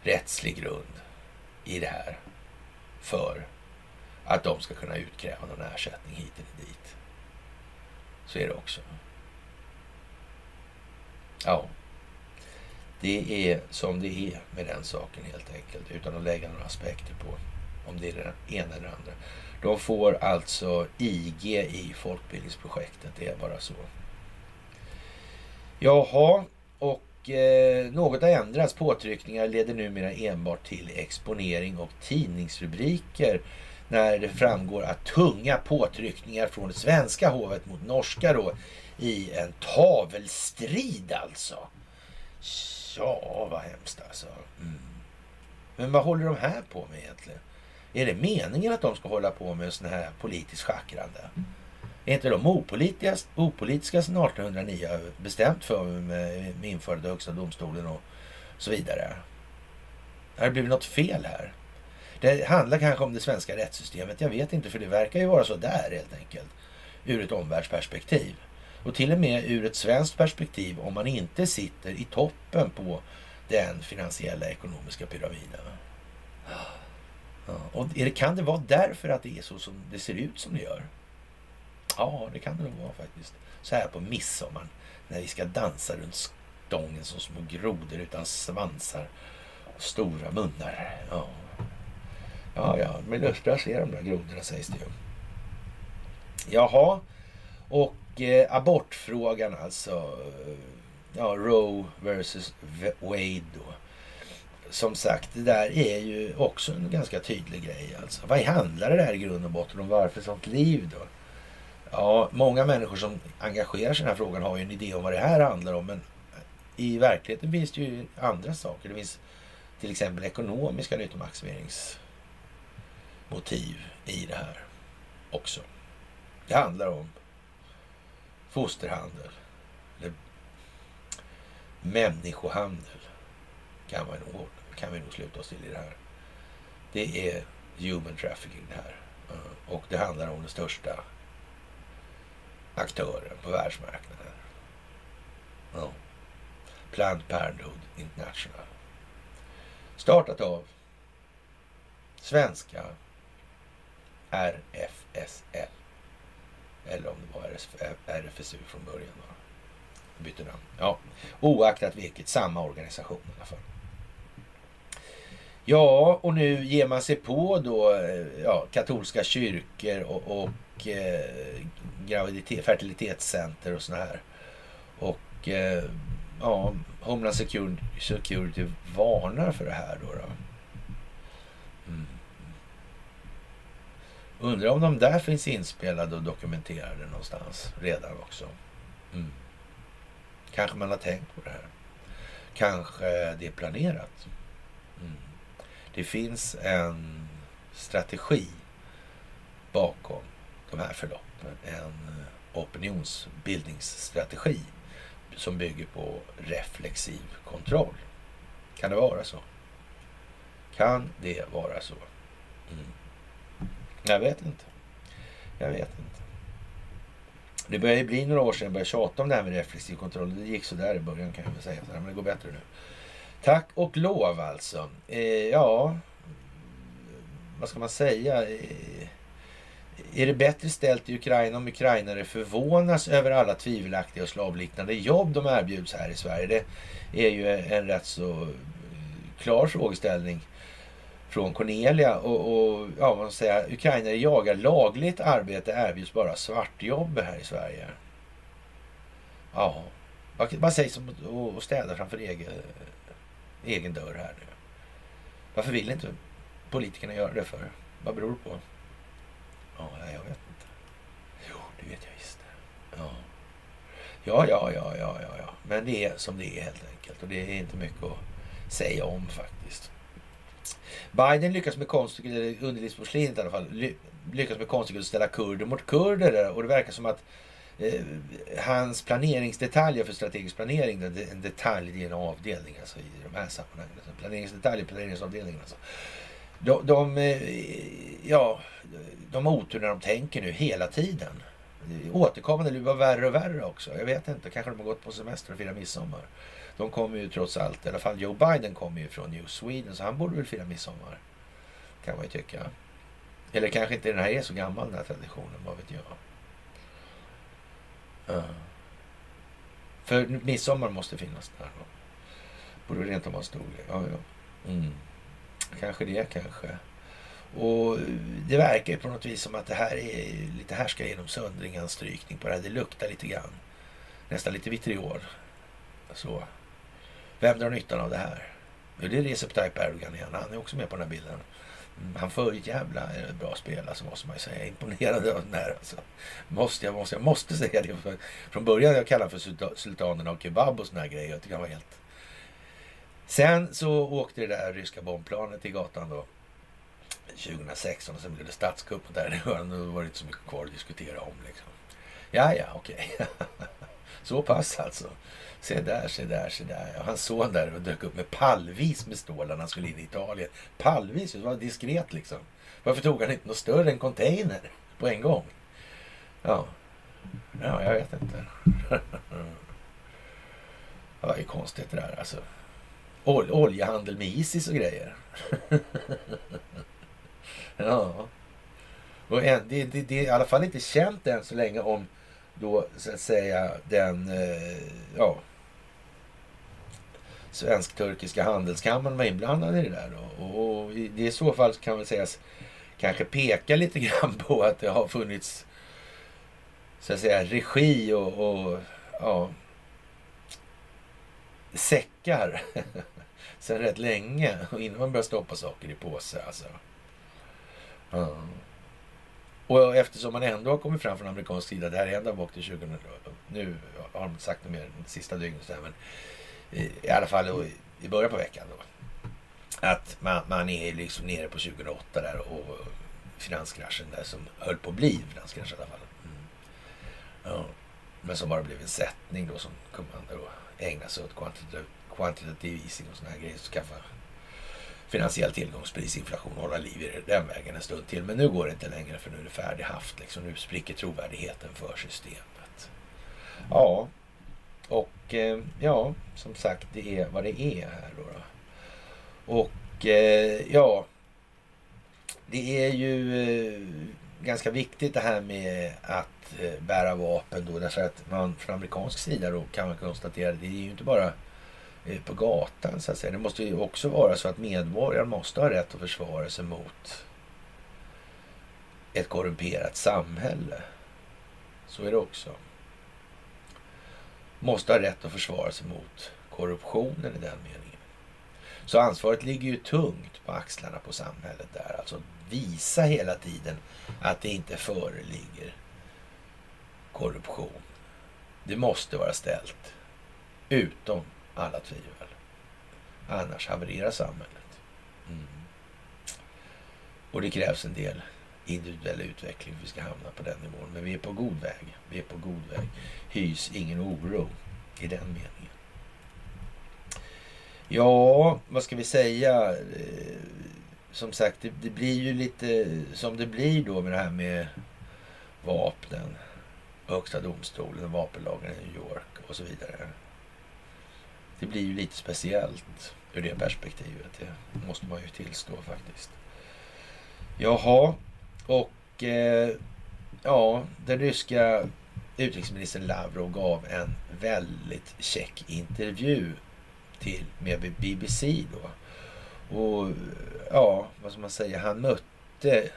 rättslig grund i det här för att de ska kunna utkräva någon ersättning hit eller dit. Så är det också. Ja, det är som det är med den saken helt enkelt. Utan att lägga några aspekter på om det är det ena eller det andra. De får alltså IG i folkbildningsprojektet. Det är bara så. Jaha, och eh, något har ändrats. Påtryckningar leder numera enbart till exponering och tidningsrubriker när det framgår att tunga påtryckningar från det svenska hovet mot norska då i en tavelstrid alltså. Ja, vad hemskt alltså. Mm. Men vad håller de här på med egentligen? Är det meningen att de ska hålla på med sån här politiskt schackrande? Är inte de opolitiska, opolitiska sedan 1809 bestämt för med, eh, införandet av Högsta domstolen och så vidare? Har det blivit något fel här? Det handlar kanske om det svenska rättssystemet. Jag vet inte, för det verkar ju vara så där helt enkelt. Ur ett omvärldsperspektiv. Och till och med ur ett svenskt perspektiv om man inte sitter i toppen på den finansiella ekonomiska pyramiden. Och det, kan det vara därför att det är så som det ser ut som det gör? Ja, det kan det nog vara faktiskt. Så här på midsommar när vi ska dansa runt stången som små grodor utan svansar och stora munnar. Ja, ja, ja men lustiga ser de där grodorna sägs det ju. Jaha, och eh, abortfrågan alltså. Ja, Roe versus Wade då. Som sagt, det där är ju också en ganska tydlig grej. Alltså. Vad handlar det där i grund och botten om? Varför sånt liv då? Ja, många människor som engagerar sig i den här frågan har ju en idé om vad det här handlar om. Men i verkligheten finns det ju andra saker. Det finns till exempel ekonomiska nyttomaximeringsmotiv i det här också. Det handlar om fosterhandel. Eller människohandel kan, man nog, kan vi nog sluta oss till i det här. Det är human trafficking det här. Och det handlar om den största aktören på världsmarknaden. Ja. Planned Parenthood International. Startat av svenska RFSL. Eller om det var RFSU från början. Då. Bytte namn. Ja, oaktat vilket, samma organisation i alla fall. Ja, och nu ger man sig på då eh, ja, katolska kyrkor och, och och eh, graviditet, fertilitetscenter och sådana här. Och eh, ja, Homeland Security, varnar för det här då. då. Mm. Undrar om de där finns inspelade och dokumenterade någonstans redan också. Mm. Kanske man har tänkt på det här. Kanske det är planerat. Mm. Det finns en strategi bakom de här förloppen. En eh, opinionsbildningsstrategi som bygger på reflexiv kontroll. Kan det vara så? Kan det vara så? Mm. Jag vet inte. Jag vet inte. Det börjar ju bli några år sedan jag började tjata om det här med reflexiv kontroll. Det gick så där i början kan jag väl säga. Men det går bättre nu. Tack och lov alltså. Eh, ja, vad ska man säga? Eh, är det bättre ställt i Ukraina om ukrainare förvånas över alla tvivelaktiga och slavliknande jobb de erbjuds här i Sverige? Det är ju en rätt så eh, klar frågeställning från Cornelia. Och, och ja, man säga, ukrainare jagar lagligt arbete erbjuds bara svartjobb här i Sverige. Ja, vad sägs om att städa framför egen, egen dörr här nu? Varför vill inte politikerna göra det för? Vad beror det på? Ja, jag vet inte. Jo, det vet jag visst. Ja. Ja, ja, ja, ja, ja, ja. Men det är som det är helt enkelt. Och det är inte mycket att säga om faktiskt. Biden lyckas med konststycket, underlivsporslinet i alla fall, lyckas med konststycket att ställa kurder mot kurder. Och det verkar som att eh, hans planeringsdetaljer för strategisk planering, en detalj i en avdelning alltså i de här sammanhangen. Alltså planeringsdetaljer, planeringsavdelningen alltså. De, de, eh, ja, de har otur när de tänker nu hela tiden. Återkommande, det blir värre och värre också. Jag vet inte, kanske de har gått på semester och firat midsommar. De kommer ju trots allt, i alla fall Joe Biden kommer ju från New Sweden så han borde väl fira midsommar. Kan man ju tycka. Eller kanske inte den här är så gammal den här traditionen, vad vet jag. Uh. För midsommar måste finnas där då. Borde rent om en stor Ja, ja. Mm. Kanske det kanske. Och det verkar ju på något vis som att det här är lite härska genom söndring, strykning på det här. Det luktar lite grann. Nästan lite vitriol. Så. Vem drar nyttan av det här? Jo, det är Recep Tayyip Erdogan igen. Han är också med på den här bilden. Mm, han för ett jävla eh, bra spel, alltså, måste man ju säga. Imponerad av den här. Alltså. Måste, jag, måste, jag måste säga det. För, från början jag kallade för sultanen av kebab och såna här grejer. Jag tycker han var helt... Sen så åkte det där ryska bombplanet till gatan då. 2016 och sen blev det statskupp och där det var det inte så mycket kvar att diskutera om liksom. Ja, ja, okej. Okay. så pass alltså. Se där, se där, se där. Och hans son där och dök upp med pallvis med stålar när han skulle in i Italien. Pallvis, det var diskret liksom. Varför tog han inte något större än container på en gång? Ja, ja jag vet inte. ja, det är konstigt det där alltså. Ol oljehandel med Isis och grejer ja. Och en, det, det, det är i alla fall inte känt än så länge om då så att säga den, eh, ja, svensk-turkiska handelskammaren var inblandad i det där. Då. Och, och i, i så fall kan väl sägas kanske peka lite grann på att det har funnits så att säga regi och, och ja, säckar sen rätt länge och innan man börjar stoppa saker i påse alltså. Och eftersom man ändå har kommit fram från amerikansk sida, det här är ända bak till 2000, nu har de inte sagt det mer sista dygnet, men i alla fall i början på veckan då. Att man, man är liksom nere på 2008 där och finanskraschen där som höll på att bli finanskrasch i alla fall. Mm. Ja. Men som bara blev en sättning då som kunde man då ägna sig åt quantitative, quantitative easing och sådana här grejer. Skaffa finansiell tillgångspris, inflation, hålla liv i den vägen en stund till. Men nu går det inte längre för nu är det färdighaft. Liksom. Nu spricker trovärdigheten för systemet. Ja, och eh, ja, som sagt, det är vad det är här då. då. Och eh, ja, det är ju eh, ganska viktigt det här med att bära vapen då. Därför att man från amerikansk sida då kan man konstatera att det är ju inte bara Eh, på gatan så att säga. Det måste ju också vara så att medborgaren måste ha rätt att försvara sig mot ett korrumperat samhälle. Så är det också. Måste ha rätt att försvara sig mot korruptionen i den meningen. Så ansvaret ligger ju tungt på axlarna på samhället där. Alltså visa hela tiden att det inte föreligger korruption. Det måste vara ställt utom alla tvivel. Annars havererar samhället. Mm. Och det krävs en del individuell utveckling för att vi ska hamna på den nivån. Men vi är på god väg. Vi är på god väg. Hys ingen oro i den meningen. Ja, vad ska vi säga? Eh, som sagt, det, det, blir ju lite som det blir då med det här med vapnen. Högsta domstolen, vapenlagen i New York och så vidare. Det blir ju lite speciellt ur det perspektivet. Det måste man ju tillstå faktiskt. Jaha, och eh, ja, den ryska utrikesministern Lavrov gav en väldigt käck intervju till med BBC då. Och ja, vad ska man säga, han mötte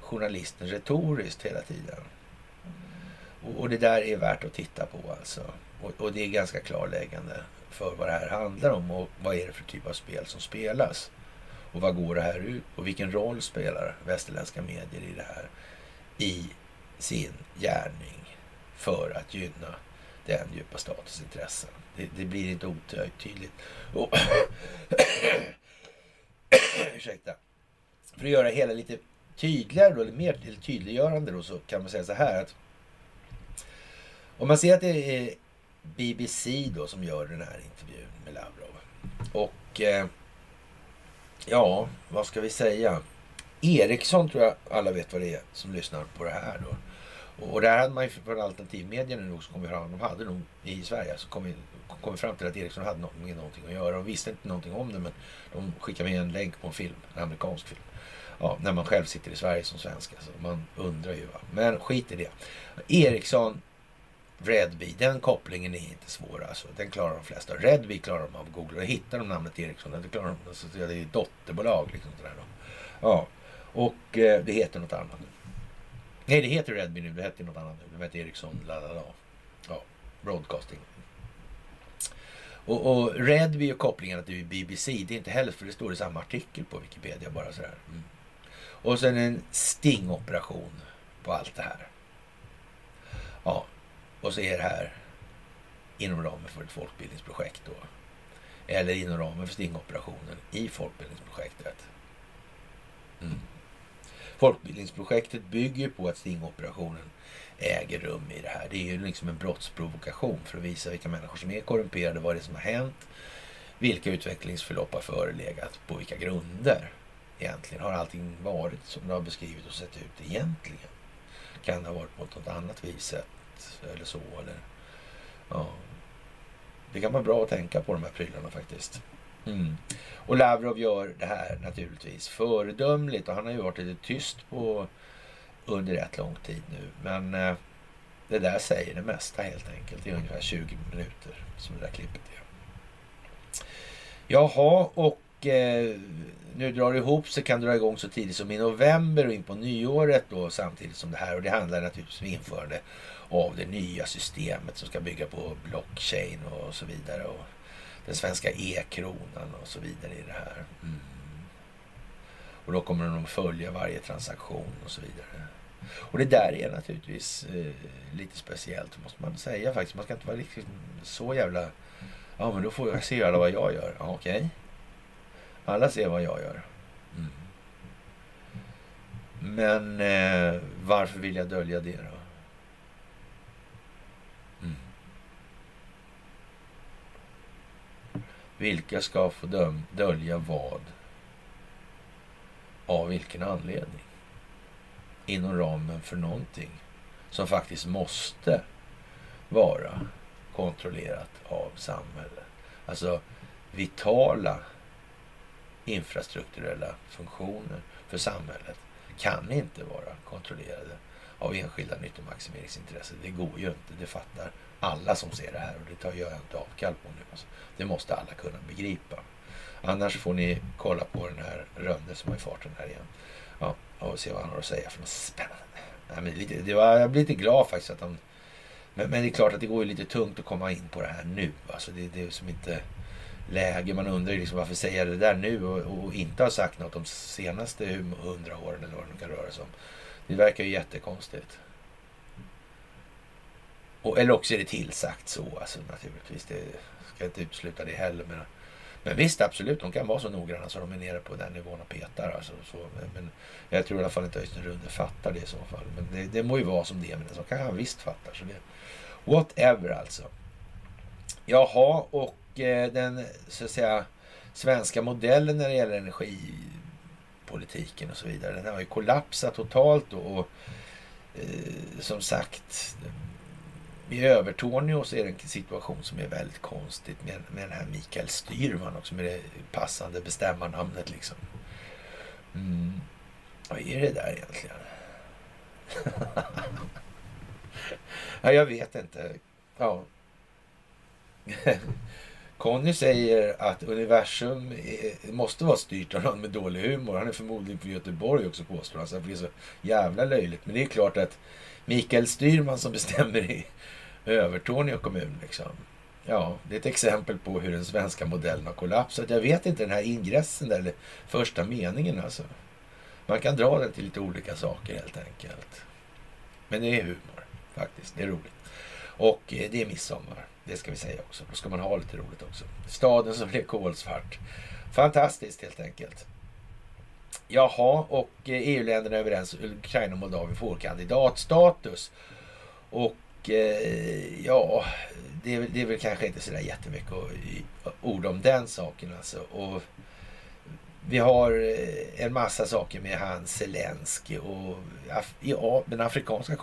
journalisten retoriskt hela tiden. Och, och det där är värt att titta på alltså. Och, och, det är ganska klarläggande för vad det här handlar om och vad är det för typ av spel som spelas. Och vad går det här ut Och vilken roll spelar västerländska medier i det här? I sin gärning för att gynna den djupa statens intressen. Det, det blir inte otydligt. Och ursäkta. För att göra det hela lite tydligare då, eller mer tydliggörande då, så kan man säga så här att om man ser att det är BBC då som gör den här intervjun med Lavrov. Och eh, ja, vad ska vi säga? Eriksson tror jag alla vet vad det är som lyssnar på det här då. Och, där hade man ju från alternativmedia nu också fram, de hade nog i Sverige, så kom vi, kom fram till att Ericsson hade något, med någonting att göra. De visste inte någonting om det men de skickade med en länk på en film, en amerikansk film. Ja, när man själv sitter i Sverige som svensk. Alltså, man undrar ju. Va? Men skit i det. Ericsson, Redby, den kopplingen är inte svår. Alltså. Den klarar de flesta. Redby klarar de av Google. Och hittar de namnet Ericsson, det klarar de. Alltså, det är dotterbolag. Liksom, sådär då. Ja, och eh, det heter något annat nu. Nej, det heter Redby nu. Det hette något annat nu. Det hette Ericsson, la la la. Ja, broadcasting. Och, och Redby och det till BBC, det är inte heller för det står i samma artikel på Wikipedia bara sådär. Mm. Och sen en stingoperation på allt det här. Ja, och så är det här inom ramen för ett folkbildningsprojekt då. Eller inom ramen för stingoperationen i folkbildningsprojektet. Mm. Folkbildningsprojektet bygger på att stingoperationen äger rum i det här. Det är ju liksom en brottsprovokation för att visa vilka människor som är korrumperade, vad det är som har hänt, vilka utvecklingsförlopp har förelegat, på vilka grunder egentligen. Har allting varit som det har beskrivit och sett ut egentligen? Kan det ha varit på något annat vis eller så? Eller, ja. Det kan vara bra att tänka på de här prylarna faktiskt. Mm. Och Lavrov gör det här naturligtvis föredömligt och han har ju varit lite tyst på under rätt lång tid nu. Men eh, det där säger det mesta helt enkelt. Det är ungefär 20 minuter som det där klippet är. Jaha, och eh, nu drar det ihop sig, kan dra igång så tidigt som i november och in på nyåret då samtidigt som det här. Och det handlar naturligtvis om införande av det nya systemet som ska bygga på blockchain och så vidare. Och den svenska e-kronan och så vidare i det här. Mm. Och då kommer de att följa varje transaktion och så vidare. Och det där är naturligtvis eh, lite speciellt måste man säga faktiskt. Man ska inte vara riktigt så jävla... Ja men då får jag se alla vad jag gör. Ja, Okej. Okay. Alla ser vad jag gör. Mm. Men eh, varför vill jag dölja det då? Vilka ska få dölja vad? Av vilken anledning? Inom ramen för någonting som faktiskt måste vara kontrollerat av samhället. Alltså vitala infrastrukturella funktioner för samhället kan inte vara kontrollerade av enskilda nyttomaximeringsintressen. Det går ju inte. Det fattar alla som ser det här och det tar jag inte avkall på nu. Alltså, det måste alla kunna begripa. Annars får ni kolla på den här Rönne som har i farten här igen. Ja, och se vad han har att säga för något spännande. Ja, men lite, det var, jag blir lite glad faktiskt att de... Men, men, det är klart att det går ju lite tungt att komma in på det här nu. Alltså det, det är som inte läge. Man undrar ju liksom varför säger jag det där nu och, och, inte har sagt något de senaste hundra åren eller vad det kan röra sig om. Det verkar ju jättekonstigt. Och, eller också är det tillsagt så, alltså naturligtvis. Det ska inte utesluta det heller. Men, men visst, absolut, de kan vara så noggranna så de är nere på den nivån och petar. Alltså, så, men jag tror i alla fall inte Öystein Runde fattar det i så fall. Men det, det må ju vara som det är, men så kan han visst fatta. Så det, whatever alltså. Jaha, och eh, den så att säga svenska modellen när det gäller energipolitiken och så vidare. Den har ju kollapsat totalt och, och eh, som sagt i Övertorneå så är det en situation som är väldigt konstigt med, med den här Mikael Styrman också med det passande bestämmarnamnet liksom. Mm. Vad är det där egentligen? ja, jag vet inte. Ja. Conny säger att universum är, måste vara styrt av någon med dålig humor. Han är förmodligen från Göteborg också påstår han. Så det är så jävla löjligt. Men det är klart att Mikael Styrman som bestämmer i Övertorneå kommun. Liksom. Ja, det är ett exempel på hur den svenska modellen har kollapsat. Jag vet inte den här ingressen där, eller första meningen alltså. Man kan dra den till lite olika saker helt enkelt. Men det är humor faktiskt. Det är roligt. Och eh, det är midsommar. Det ska vi säga också. Då ska man ha lite roligt också. Staden som blev kolsvart. Fantastiskt helt enkelt. Jaha, och eh, EU-länderna är överens. Ukraina och Moldavien får kandidatstatus. Och eh, ja, det är, det är väl kanske inte sådär jättemycket ord om den saken alltså. Och vi har eh, en massa saker med han Zelensky och ja, den afrikanska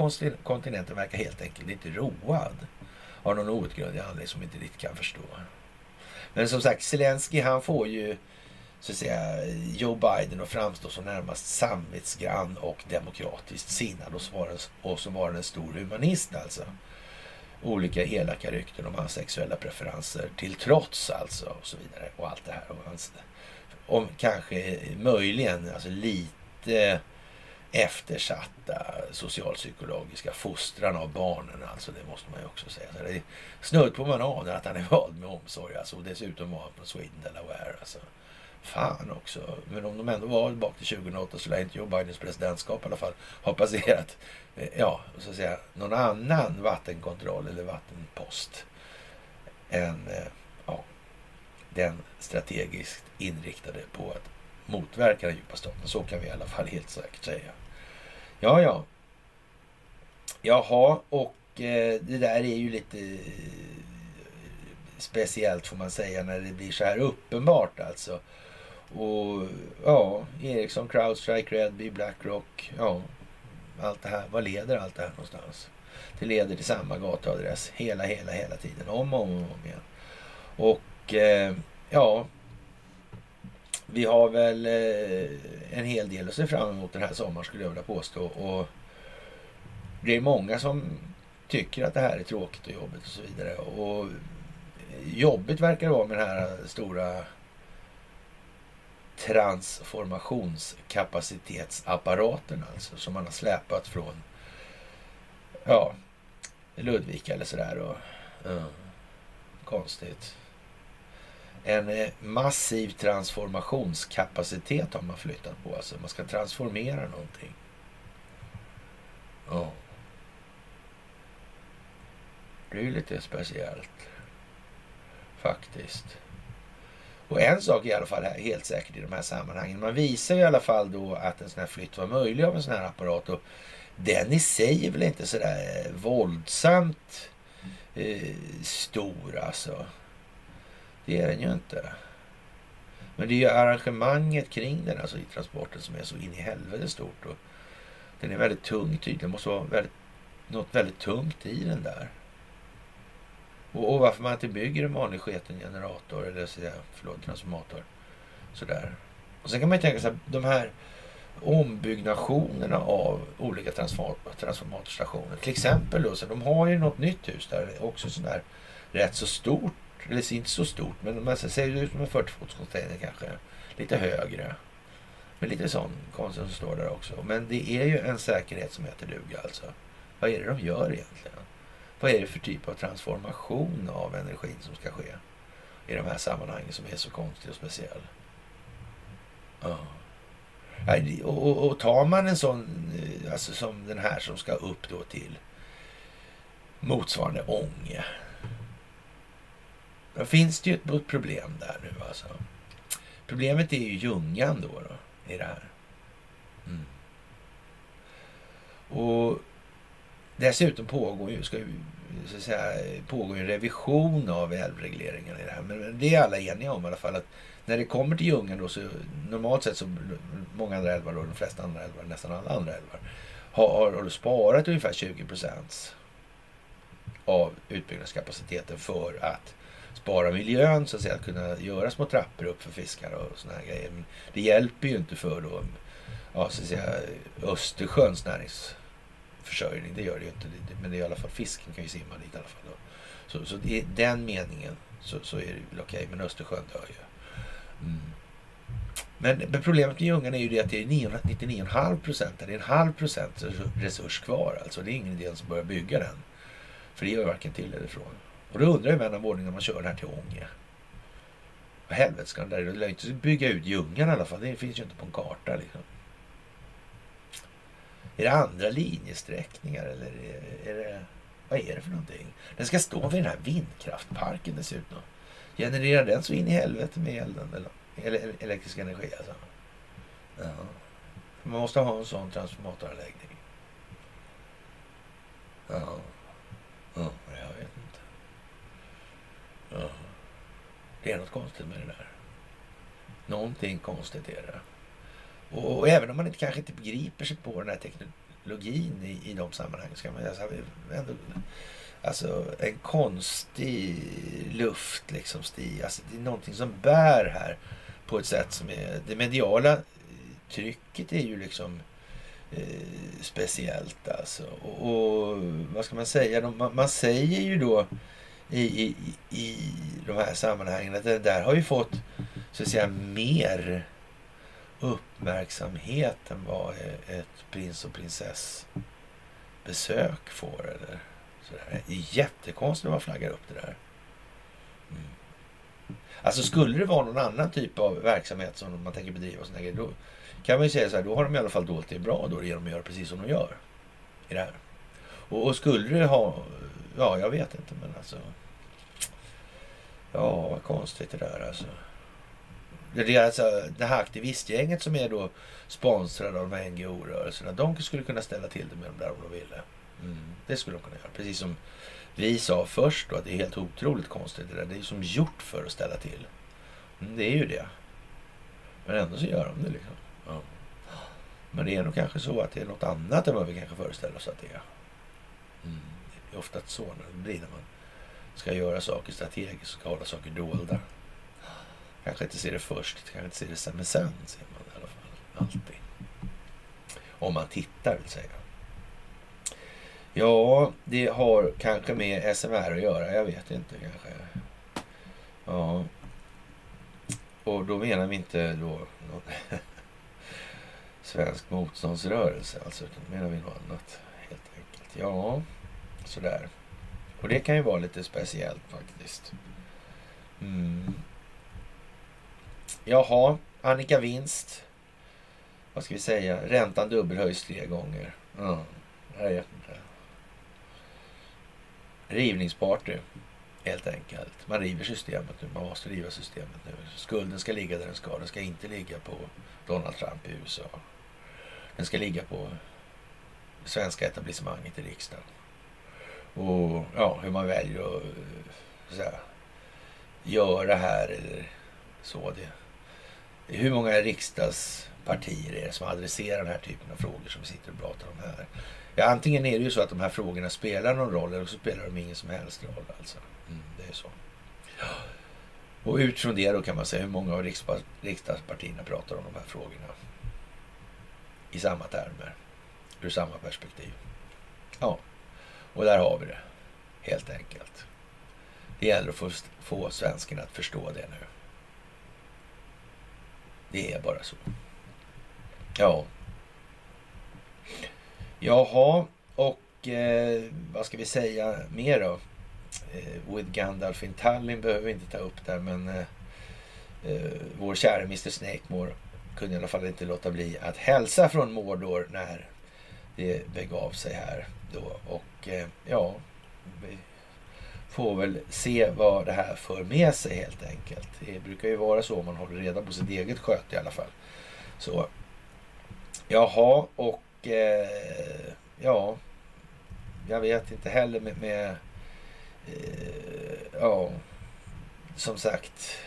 kontinenten verkar helt enkelt inte road. Av någon outgrundlig anledning som inte riktigt kan förstå. Men som sagt, Zelensky han får ju så att säga Joe Biden att framstå som närmast samvetsgrann och demokratiskt sinnad och, svara, och som var en stor humanist alltså. Olika elaka rykten om hans sexuella preferenser till trots alltså och så vidare och allt det här. Och hans, om kanske möjligen alltså lite eftersatta socialpsykologiska fostran av barnen. Alltså det måste man ju också säga. Så det är snudd på man anar att han är vald med omsorg. Alltså, och dessutom var han från Sweden Delaware. Alltså. Fan också. Men om de ändå var bak till 2008 så lär inte Joe Bidens presidentskap i alla fall ha passerat eh, ja, så att säga, någon annan vattenkontroll eller vattenpost än eh, ja, den strategiskt inriktade på att motverka den djupa staten. Så kan vi i alla fall helt säkert säga. Ja, ja. Jaha, och eh, det där är ju lite speciellt får man säga när det blir så här uppenbart alltså. Och ja, Ericsson, Crowdstrike, Redby, Blackrock, ja, allt det här. Vad leder allt det här någonstans? Det leder till samma gatuadress hela, hela, hela tiden. Om och om, och om igen. Och eh, ja, vi har väl eh, en hel del att se fram emot den här sommaren skulle jag vilja påstå. Och det är många som tycker att det här är tråkigt och jobbigt och så vidare. Och jobbigt verkar det vara med den här stora transformationskapacitetsapparaten alltså som man har släpat från ja, Ludvika eller sådär. Och, uh, konstigt. En eh, massiv transformationskapacitet har man flyttat på. Alltså man ska transformera någonting. Ja. Det är ju lite speciellt. Faktiskt. Och en sak är i alla fall helt säkert i de här sammanhangen. Man visar i alla fall då att en sån här flytt var möjlig av en sån här apparat. Och den i sig är väl inte sådär eh, våldsamt eh, stor alltså. Det är den ju inte. Men det är ju arrangemanget kring den alltså i transporten som är så in i helvete stort. Och den är väldigt tung tydligen. Det måste vara väldigt, något väldigt tungt i den där. Och, och varför man inte bygger en vanlig sketen generator eller så, förlåt, transformator. Sådär. Och sen kan man ju tänka sig att de här ombyggnationerna av olika transformatorstationer. Till exempel då, så de har ju något nytt hus där också sådär rätt så stort. Eller inte så stort, men man ser ut som en 40-fotscontainer kanske. Lite högre. Med lite sån konst som står där också. Men det är ju en säkerhet som heter duga alltså. Vad är det de gör egentligen? Vad är det för typ av transformation av energin som ska ske i de här sammanhangen som är så konstig och speciell? Ja. Och, och, och tar man en sån, eh, alltså som den här som ska upp då till motsvarande Ånge. Då finns det ju ett problem där nu alltså. Problemet är ju Ljungan då, då i det här. Mm. Och dessutom pågår ju, ska ju, så att säga, pågår en revision av älvregleringen i det här. Men det är alla eniga om i alla fall att när det kommer till Ljungan då så normalt sett så många andra älvar då, de flesta andra älvar, nästan alla andra älvar har, har sparat ungefär 20 procent av utbyggnadskapaciteten för att spara miljön, så att säga, att kunna göra små trappor upp för fiskar och såna här grejer. Men det hjälper ju inte för då, ja, så att säga, Östersjöns försörjning, Det gör det ju inte, men det är i alla fall fisken kan ju simma dit i alla fall. Så, så i den meningen så, så är det väl okej, men Östersjön dör ju. Mm. Men, men, problemet med Ljungan är ju det att det är 99,5 procent. Det är en halv procent resurs kvar. Alltså det är ingen idé att börja bygga den. För det gör varken till eller från. Och då undrar ju vän av ordning när man kör den här till Ånge. Vad helvete ska den där... Det lär ju inte bygga ut Ljungan i alla fall. Det finns ju inte på en karta liksom. Är det andra linjesträckningar eller är det... Vad är det för någonting? Den ska stå vid den här vindkraftparken dessutom. Genererar den så in i helvete med elden eller elektrisk energi alltså? Ja. Man måste ha en sån transformatoranläggning. Ja. Ja, jag vet inte. Ja. Det är något konstigt med det där. Någonting konstigt är det. Och, och även om man inte, kanske inte begriper sig på den här teknologin i, i de sammanhangen så kan man alltså, ändå, alltså en konstig luft liksom stig. Alltså, det är någonting som bär här på ett sätt som är... Det mediala trycket är ju liksom Eh, speciellt alltså. Och, och, vad ska man säga? De, Man, man säger ju då i, i, i de här sammanhangen att det där har ju fått så att säga mer uppmärksamheten vad eh, ett prins och prinsessbesök får. Eller sådär. Det är jättekonstigt när man flaggar upp det där. Mm. Alltså skulle det vara någon annan typ av verksamhet som man tänker bedriva, såna grejer, då, kan man ju säga så här, då har de i alla fall dolt det bra då genom att göra precis som de gör i det här. Och, och skulle det ha, ja jag vet inte men alltså. Ja, vad konstigt det där alltså. Det, är alltså, det här aktivistgänget som är då sponsrade av de här NGO-rörelserna. De skulle kunna ställa till det med dem där om de ville. Mm. Det skulle de kunna göra. Precis som vi sa först då att det är helt otroligt konstigt det där. Det är ju som gjort för att ställa till. Mm, det är ju det. Men ändå så gör de det liksom. Ja. Men det är nog kanske så att det är något annat än vad vi kanske föreställer oss att det är. Mm. Det är ofta så när det blir när man ska göra saker strategiskt, ska hålla saker dolda. Kanske inte ser det först, kanske inte ser det sen, men sen ser man det i alla fall. Alltid. Om man tittar vill säga. Ja, det har kanske med SMR att göra. Jag vet inte kanske. Ja. Och då menar vi inte då någon svensk motståndsrörelse alltså. Utan menar vi något annat helt enkelt. Ja, sådär. Och det kan ju vara lite speciellt faktiskt. Mm. Jaha, Annika Vinst. Vad ska vi säga? Räntan dubbelhöjs tre gånger. Mm. jag vet inte. Rivningsparty, helt enkelt. Man river systemet nu. Man måste riva systemet nu. Skulden ska ligga där den ska. Den ska inte ligga på Donald Trump i USA. Den ska ligga på det svenska etablissemanget i riksdagen. Och ja, hur man väljer att eh, så här, göra här eller så. Det. Hur många riksdagspartier är det som adresserar den här typen av frågor som vi sitter och pratar om här? Ja, antingen är det ju så att de här frågorna spelar någon roll eller så spelar de ingen som helst roll. Alltså. Mm, det är så. Och utifrån det då kan man säga hur många av riksdagspartierna pratar om de här frågorna i samma termer, ur samma perspektiv. Ja, och där har vi det helt enkelt. Det gäller att få, få att förstå det nu. Det är bara så. Ja. Jaha, och eh, vad ska vi säga mer då? Eh, with Gandalf in Tallinn behöver vi inte ta upp där, men eh, eh, vår kära Mr Snakemore kunde i alla fall inte låta bli att hälsa från Mordor när det begav sig här då. Och eh, ja, får väl se vad det här för med sig helt enkelt. Det brukar ju vara så om man håller reda på sitt eget sköte i alla fall. Så Jaha, och eh, ja, jag vet inte heller med, med eh, ja, som sagt.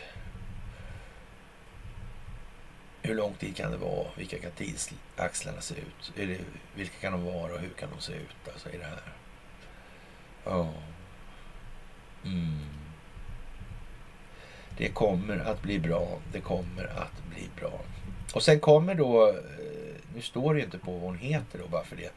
Hur lång tid kan det vara? Vilka kan tidsaxlarna se ut? Eller, vilka kan de vara och hur kan de se ut alltså, i det här? Ja. Mm. Det kommer att bli bra. Det kommer att bli bra. Och sen kommer då, eh, nu står det ju inte på vad hon heter då bara för det.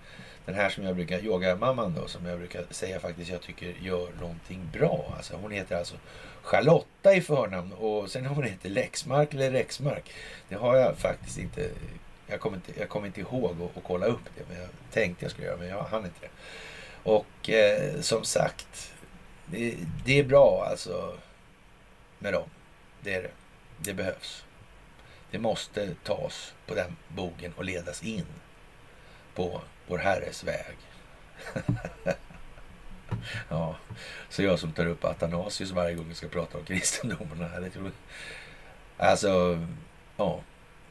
Den här som jag brukar, yogamamman då, som jag brukar säga faktiskt jag tycker gör någonting bra. Alltså hon heter alltså Charlotta i förnamn och sen har hon heter Lexmark eller Rexmark. Det har jag faktiskt inte, jag kommer inte, jag kommer inte ihåg att kolla upp det. Men jag tänkte jag skulle göra men jag hann inte det. Och eh, som sagt, det, det, är bra alltså med dem. Det är det. Det behövs. Det måste tas på den bogen och ledas in på vår Herres väg. ja, så jag som tar upp Athanasius varje gång vi ska prata om kristendomen. Alltså, ja,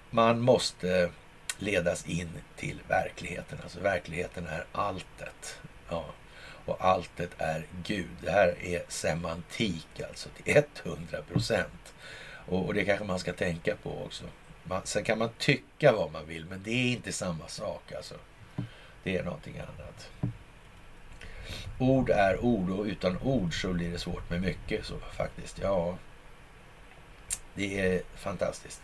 man måste ledas in till verkligheten. Alltså verkligheten är alltet. Ja, och alltet är Gud. Det här är semantik alltså till 100 procent. Och, och, det kanske man ska tänka på också. Man, sen kan man tycka vad man vill, men det är inte samma sak alltså. Det är någonting annat. Ord är ord och utan ord så blir det svårt med mycket så faktiskt. Ja, det är fantastiskt.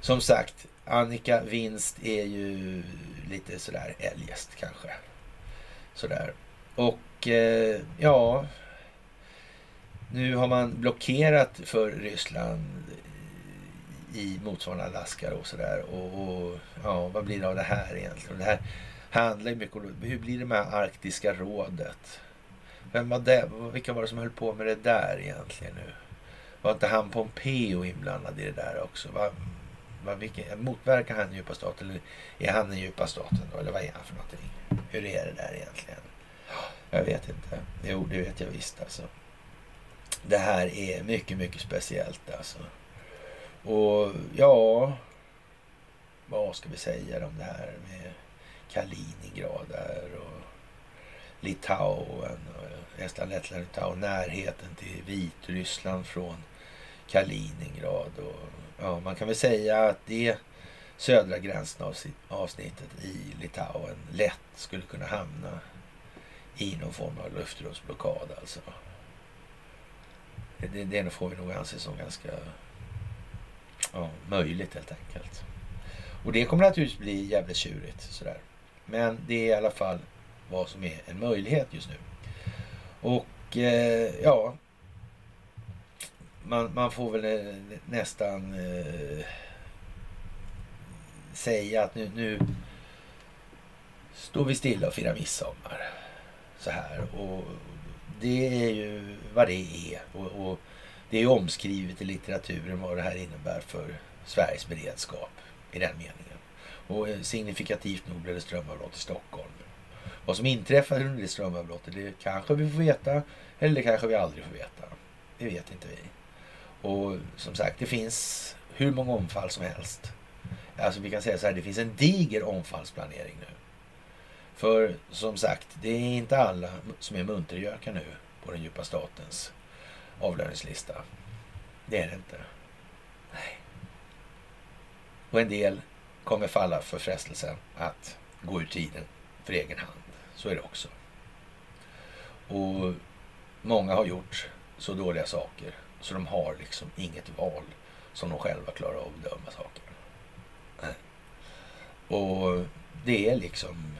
Som sagt, Annika Vinst är ju lite sådär eljest kanske. Sådär. Och eh, ja, nu har man blockerat för Ryssland i motsvarande Alaska och sådär. Och, och, ja, vad blir det av det här egentligen? Det här handlar ju mycket om hur blir det med Arktiska rådet? Vem var det? Vilka var det som höll på med det där egentligen nu? Var inte han Pompeo inblandad i det där också? Va, va, vilken, motverkar han djupa staten eller är han den djupa staten då? Eller vad är han för någonting? Hur är det där egentligen? Jag vet inte. Jo, det vet jag visst alltså. Det här är mycket, mycket speciellt alltså. Och ja, vad ska vi säga om det här med Kaliningrad där och Litauen, och Estland, Lettland, Litauen, närheten till Vitryssland från Kaliningrad. Och, ja, man kan väl säga att det södra gränsavsnittet i Litauen lätt skulle kunna hamna i någon form av luftrumsblockad alltså. Det, det får vi nog anse som ganska ja, möjligt helt enkelt. Och det kommer naturligtvis bli jävligt tjurigt sådär. Men det är i alla fall vad som är en möjlighet just nu. Och eh, ja, man, man, får väl eh, nästan eh, säga att nu, nu står vi stilla och firar midsommar. Så här. Och det är ju vad det är. Och, och det är omskrivet i litteraturen vad det här innebär för Sveriges beredskap i den meningen. Och eh, signifikativt nog blev det strömavbrott i Stockholm. Vad som inträffade under det strömavbrottet, det kanske vi får veta eller det kanske vi aldrig får veta. Det vet inte vi. Och som sagt, det finns hur många omfall som helst. Alltså vi kan säga så här, det finns en diger omfallsplanering nu. För som sagt, det är inte alla som är muntergökar nu på den djupa statens avlöningslista. Det är det inte. Nej. Och en del kommer falla för frestelsen att gå ur tiden för egen hand. Så är det också. Och många har gjort så dåliga saker så de har liksom inget val som de själva klarar av att bedöma saker. Nej. Och det är liksom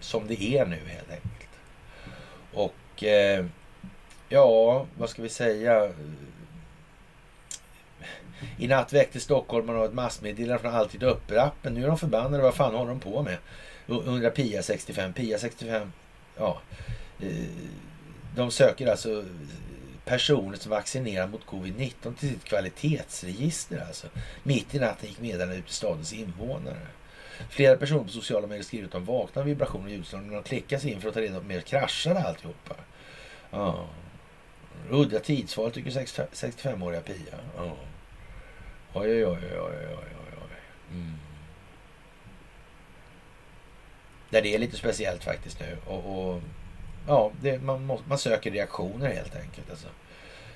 som det är nu helt enkelt. Och eh, ja, vad ska vi säga? I natt väckte stockholmarna ett massmeddelande från Alltid Uppe-appen. Nu är de förbannade. Vad fan håller de på med? Undrar Pia 65. Pia 65, ja. Eh, de söker alltså personer som vaccinerar mot covid-19 till sitt kvalitetsregister. Alltså. Mitt i natten gick meddelandet ut till stadens invånare. Flera personer på sociala medier skriver att de vaknar av vibrationer och ljudslag när de klickar sig in för att ta reda på mer kraschade alltihopa. Ja. Udda tidsval tycker 65-åriga Pia. Ja. Oj, oj, oj, oj, oj, oj, oj. Mm. Där det är lite speciellt faktiskt nu. Och, och ja, det, man, man söker reaktioner helt enkelt. Alltså.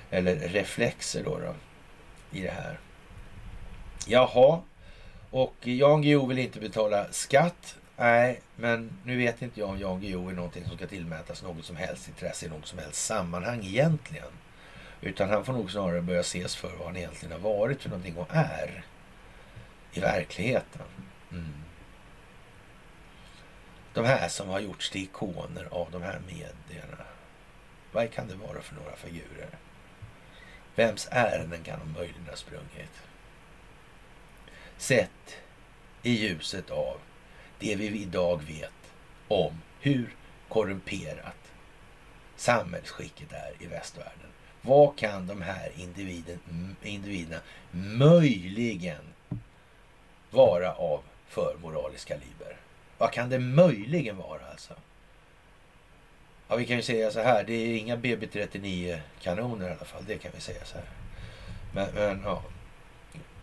Eller reflexer då, då i det här. Jaha, och Jan Guillou vill inte betala skatt. Nej, men nu vet inte jag om Jan Guillou är någonting som ska tillmätas något som helst intresse i något som helst sammanhang egentligen. Utan han får nog snarare börja ses för vad han egentligen har varit för någonting och är i verkligheten. Mm. De här som har gjorts till ikoner av de här medierna. Vad kan det vara för några figurer? Vems ärenden kan de möjligen ha sprungit? Sett i ljuset av det vi idag vet om hur korrumperat samhällsskicket är i västvärlden. Vad kan de här individen, individerna möjligen vara av för moraliska kaliber? Vad kan det möjligen vara alltså? Ja, vi kan ju säga så här. Det är inga BB39-kanoner i alla fall. Det kan vi säga så här. Men, men ja,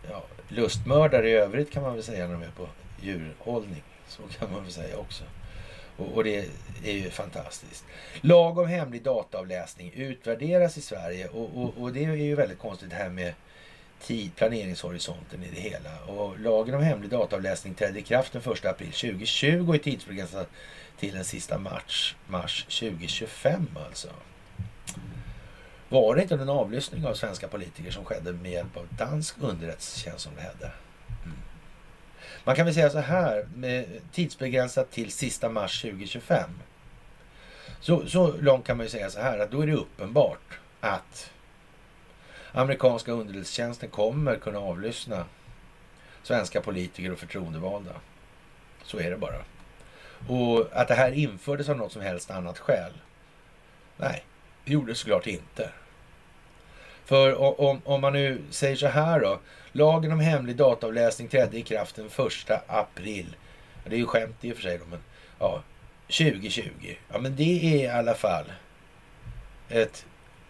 ja, lustmördare i övrigt kan man väl säga när de är på djurhållning. Så kan man väl säga också. Och, och, det är ju fantastiskt. Lag om hemlig dataavläsning utvärderas i Sverige och, och, och, det är ju väldigt konstigt det här med tid, planeringshorisonten i det hela. Och lagen om hemlig dataavläsning trädde i kraft den 1 april 2020 och är tidsbegränsad till den sista mars, mars 2025 alltså. Var det inte en avlyssning av svenska politiker som skedde med hjälp av dansk underrättelsetjänst som det hette? Mm. Man kan väl säga så här, med tidsbegränsat till sista mars 2025. Så, så långt kan man ju säga så här att då är det uppenbart att amerikanska underrättelsetjänsten kommer kunna avlyssna svenska politiker och förtroendevalda. Så är det bara. Och att det här infördes av något som helst annat skäl? Nej, det gjordes såklart inte. För om, om man nu säger så här då. Lagen om hemlig dataavläsning trädde i kraft den första april. Det är ju skämt i och för sig då, men ja, 2020. Ja, men det är i alla fall ett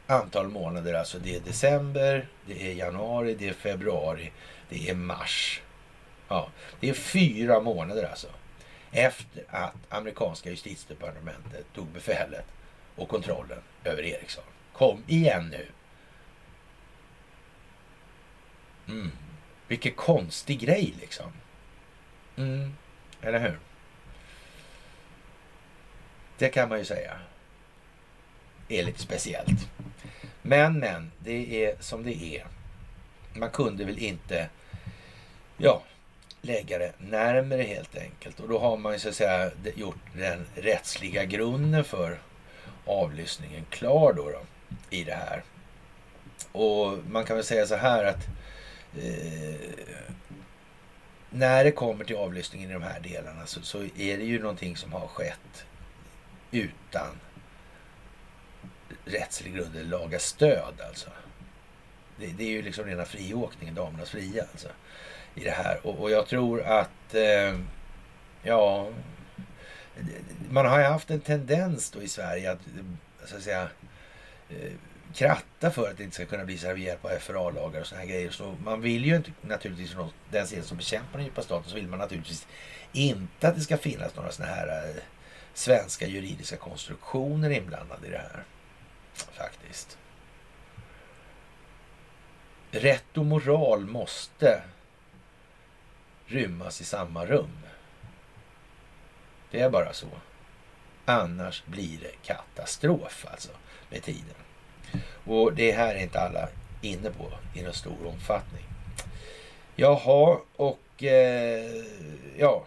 antal månader. Alltså det är december, det är januari, det är februari, det är mars. Ja, det är fyra månader alltså. Efter att amerikanska justitiedepartementet tog befälet och kontrollen över Ericsson. Kom igen nu! Mm. Vilken konstig grej liksom. Mm. Eller hur? Det kan man ju säga. Det är lite speciellt. Men, men, det är som det är. Man kunde väl inte, ja, lägga det närmare helt enkelt. Och då har man ju så att säga gjort den rättsliga grunden för avlyssningen klar då, då i det här. Och man kan väl säga så här att eh, när det kommer till avlyssningen i de här delarna så, så, är det ju någonting som har skett utan rättslig grund eller laga stöd alltså. Det, det, är ju liksom rena friåkningen, damernas fria alltså. I det här. Och, och jag tror att, eh, ja, man har ju haft en tendens då i Sverige att, eh, så att säga, eh, kratta för att det inte ska kunna bli så här med hjälp av FRA-lagar och såna här grejer. Så man vill ju inte naturligtvis från den sidan som bekämpar den djupa staten så vill man naturligtvis inte att det ska finnas några såna här eh, svenska juridiska konstruktioner inblandade i det här. Faktiskt. Rätt och moral måste rymmas i samma rum. Det är bara så. Annars blir det katastrof alltså med tiden. Och det här är inte alla inne på i någon stor omfattning. Jaha, och eh, ja,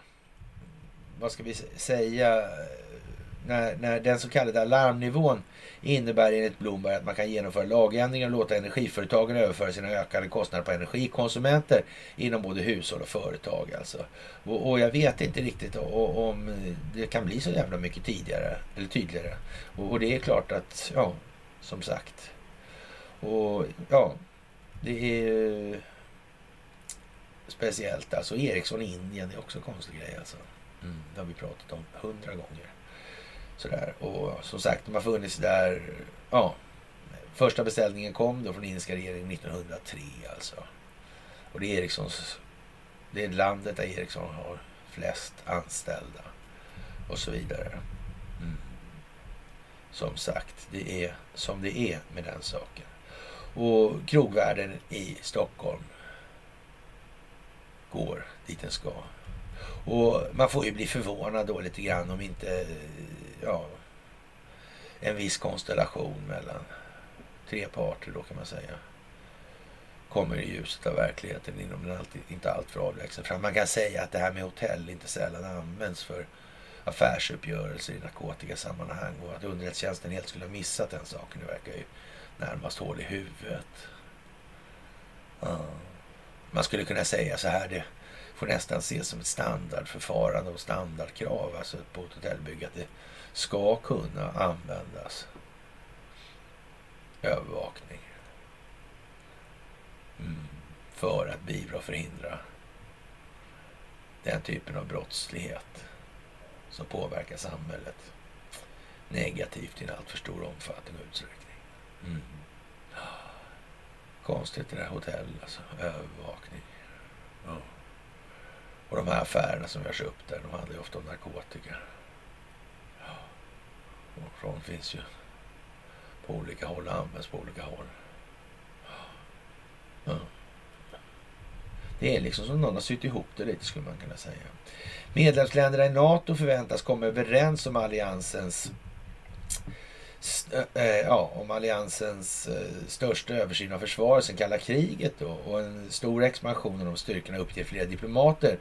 vad ska vi säga när, när den så kallade alarmnivån innebär enligt Bloomberg att man kan genomföra lagändringar och låta energiföretagen överföra sina ökade kostnader på energikonsumenter inom både hushåll och företag. Alltså. Och, och jag vet inte riktigt om det kan bli så jävla mycket tidigare eller tydligare. Och, och det är klart att, ja, som sagt. Och ja, det är eh, speciellt. Alltså Ericsson i Indien är också en konstig grej. Alltså. Mm, det har vi pratat om hundra gånger. Sådär. Och som sagt, de har funnits där. Ja, första beställningen kom då från indiska regeringen 1903 alltså. Och det är Ericssons. Det är landet där Ericsson har flest anställda och så vidare. Mm. Som sagt, det är som det är med den saken. Och krogvärden i Stockholm går dit den ska. Och man får ju bli förvånad då lite grann om inte ja, en viss konstellation mellan tre parter då kan man säga kommer i ljuset av verkligheten inom en alltid, inte alltför avlägsen fram. Man kan säga att det här med hotell inte sällan används för affärsuppgörelser i narkotikasammanhang och att underrättelsetjänsten helt skulle ha missat den saken. Det verkar ju närmast hål i huvudet. Ja. Man skulle kunna säga så här, det får nästan ses som ett standardförfarande och standardkrav alltså på ett hotellbygge att det ska kunna användas övervakning mm. för att beivra och förhindra den typen av brottslighet som påverkar samhället negativt i en alltför stor omfattning och utsträckning. Mm. Konstigt det där hotell, alltså. Övervakning. Ja. Och de här affärerna som görs upp där, de handlar ju ofta om narkotika. Ja. Och sånt finns ju på olika håll och används på olika håll. Ja. Det är liksom som någon har sytt ihop det lite skulle man kunna säga. Medlemsländerna i NATO förväntas komma överens om alliansens Eh, eh, ja, om alliansens eh, största översyn av försvaret sen kalla kriget då, och en stor expansion av de styrkorna uppger flera diplomater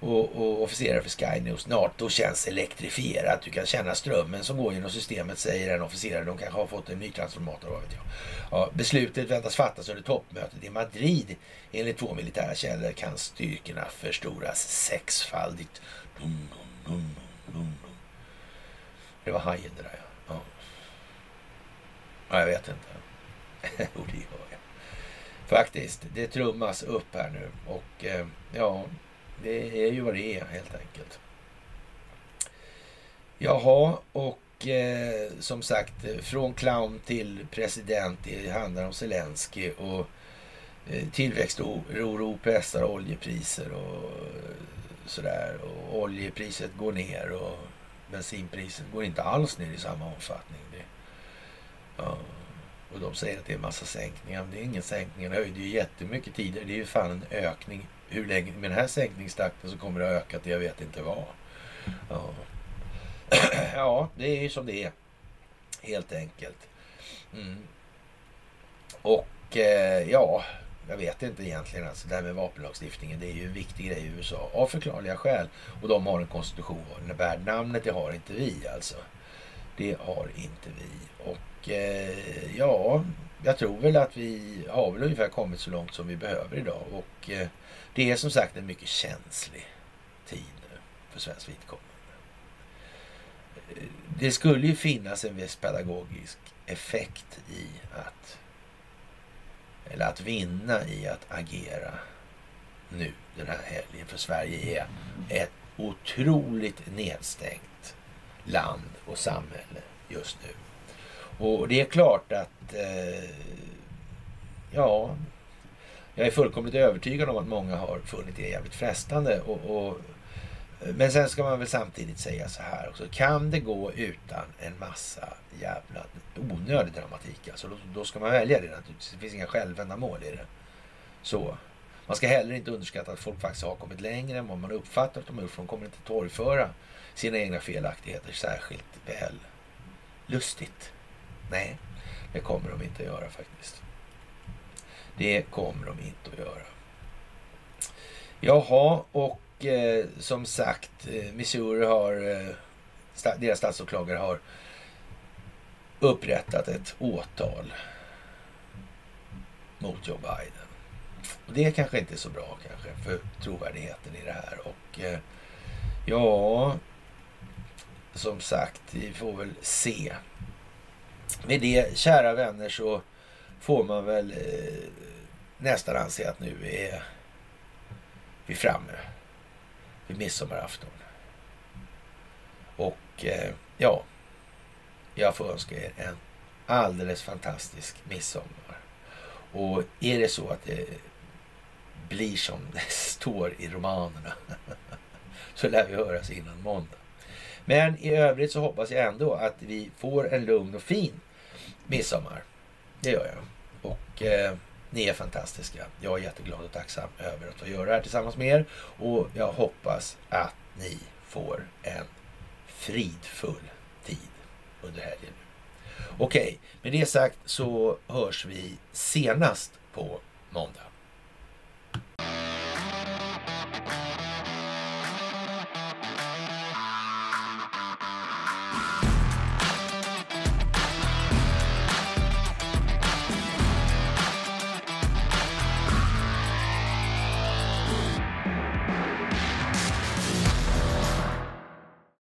och, och officerare för Sky News. NATO känns elektrifierat. Du kan känna strömmen som går genom systemet, säger en officerare. De kanske har fått en ny transformator, vad vet jag. Ja, beslutet väntas fattas under toppmötet i Madrid. Enligt två militära källor kan styrkorna förstoras sexfaldigt. Dum, dum, dum, det var hajen det där, ja. Jag vet inte. jo, det gör jag. Faktiskt, det trummas upp här nu och eh, ja, det är ju vad det är helt enkelt. Jaha, och eh, som sagt, från clown till president. Det handlar om Zelensky och eh, tillväxtoro pressar oljepriser och eh, sådär. Och oljepriset går ner och bensinpriset går inte alls ner i samma omfattning. Ja. Och de säger att det är en massa sänkningar. Men det är ingen sänkning. Det höjde ju jättemycket tidigare. Det är ju fan en ökning. Hur länge? Med den här sänkningstakten så kommer det att öka till jag vet inte vad. Ja. ja, det är ju som det är. Helt enkelt. Mm. Och eh, ja, jag vet inte egentligen. Alltså, det här med vapenlagstiftningen, det är ju en viktig grej i USA. Av förklarliga skäl. Och de har en konstitution värd namnet. Det har inte vi alltså. Det har inte vi. Och eh, ja, jag tror väl att vi har väl ungefär kommit så långt som vi behöver idag. Och eh, det är som sagt en mycket känslig tid nu för svenskt vidkommande. Eh, det skulle ju finnas en viss pedagogisk effekt i att eller att vinna i att agera nu den här helgen. För Sverige är ett otroligt nedstängt land och samhälle just nu. Och det är klart att eh, ja, jag är fullkomligt övertygad om att många har funnit det jävligt frestande. Och, och, men sen ska man väl samtidigt säga så här också. Kan det gå utan en massa jävla onödig dramatik, alltså, då, då ska man välja det naturligtvis. Det finns inga självändamål i det. Så. Man ska heller inte underskatta att folk faktiskt har kommit längre än vad man uppfattar att de har gjort. För de kommer inte torgföra sina egna felaktigheter särskilt väl lustigt. Nej, det kommer de inte att göra faktiskt. Det kommer de inte att göra. Jaha, och eh, som sagt, eh, Missouri har eh, deras statsåklagare har upprättat ett åtal mot Joe Biden. Och det kanske inte är så bra kanske för trovärdigheten i det här. Och eh, ja, som sagt, vi får väl se. Med det, kära vänner, så får man väl eh, nästan anse att nu är vi framme vid midsommarafton. Och eh, ja, jag får önska er en alldeles fantastisk midsommar. Och är det så att det blir som det står i romanerna så lär vi höras innan måndag. Men i övrigt så hoppas jag ändå att vi får en lugn och fin midsommar. Det gör jag. Och eh, ni är fantastiska. Jag är jätteglad och tacksam över att få göra det här tillsammans med er. Och jag hoppas att ni får en fridfull tid under helgen. Okej, med det sagt så hörs vi senast på måndag.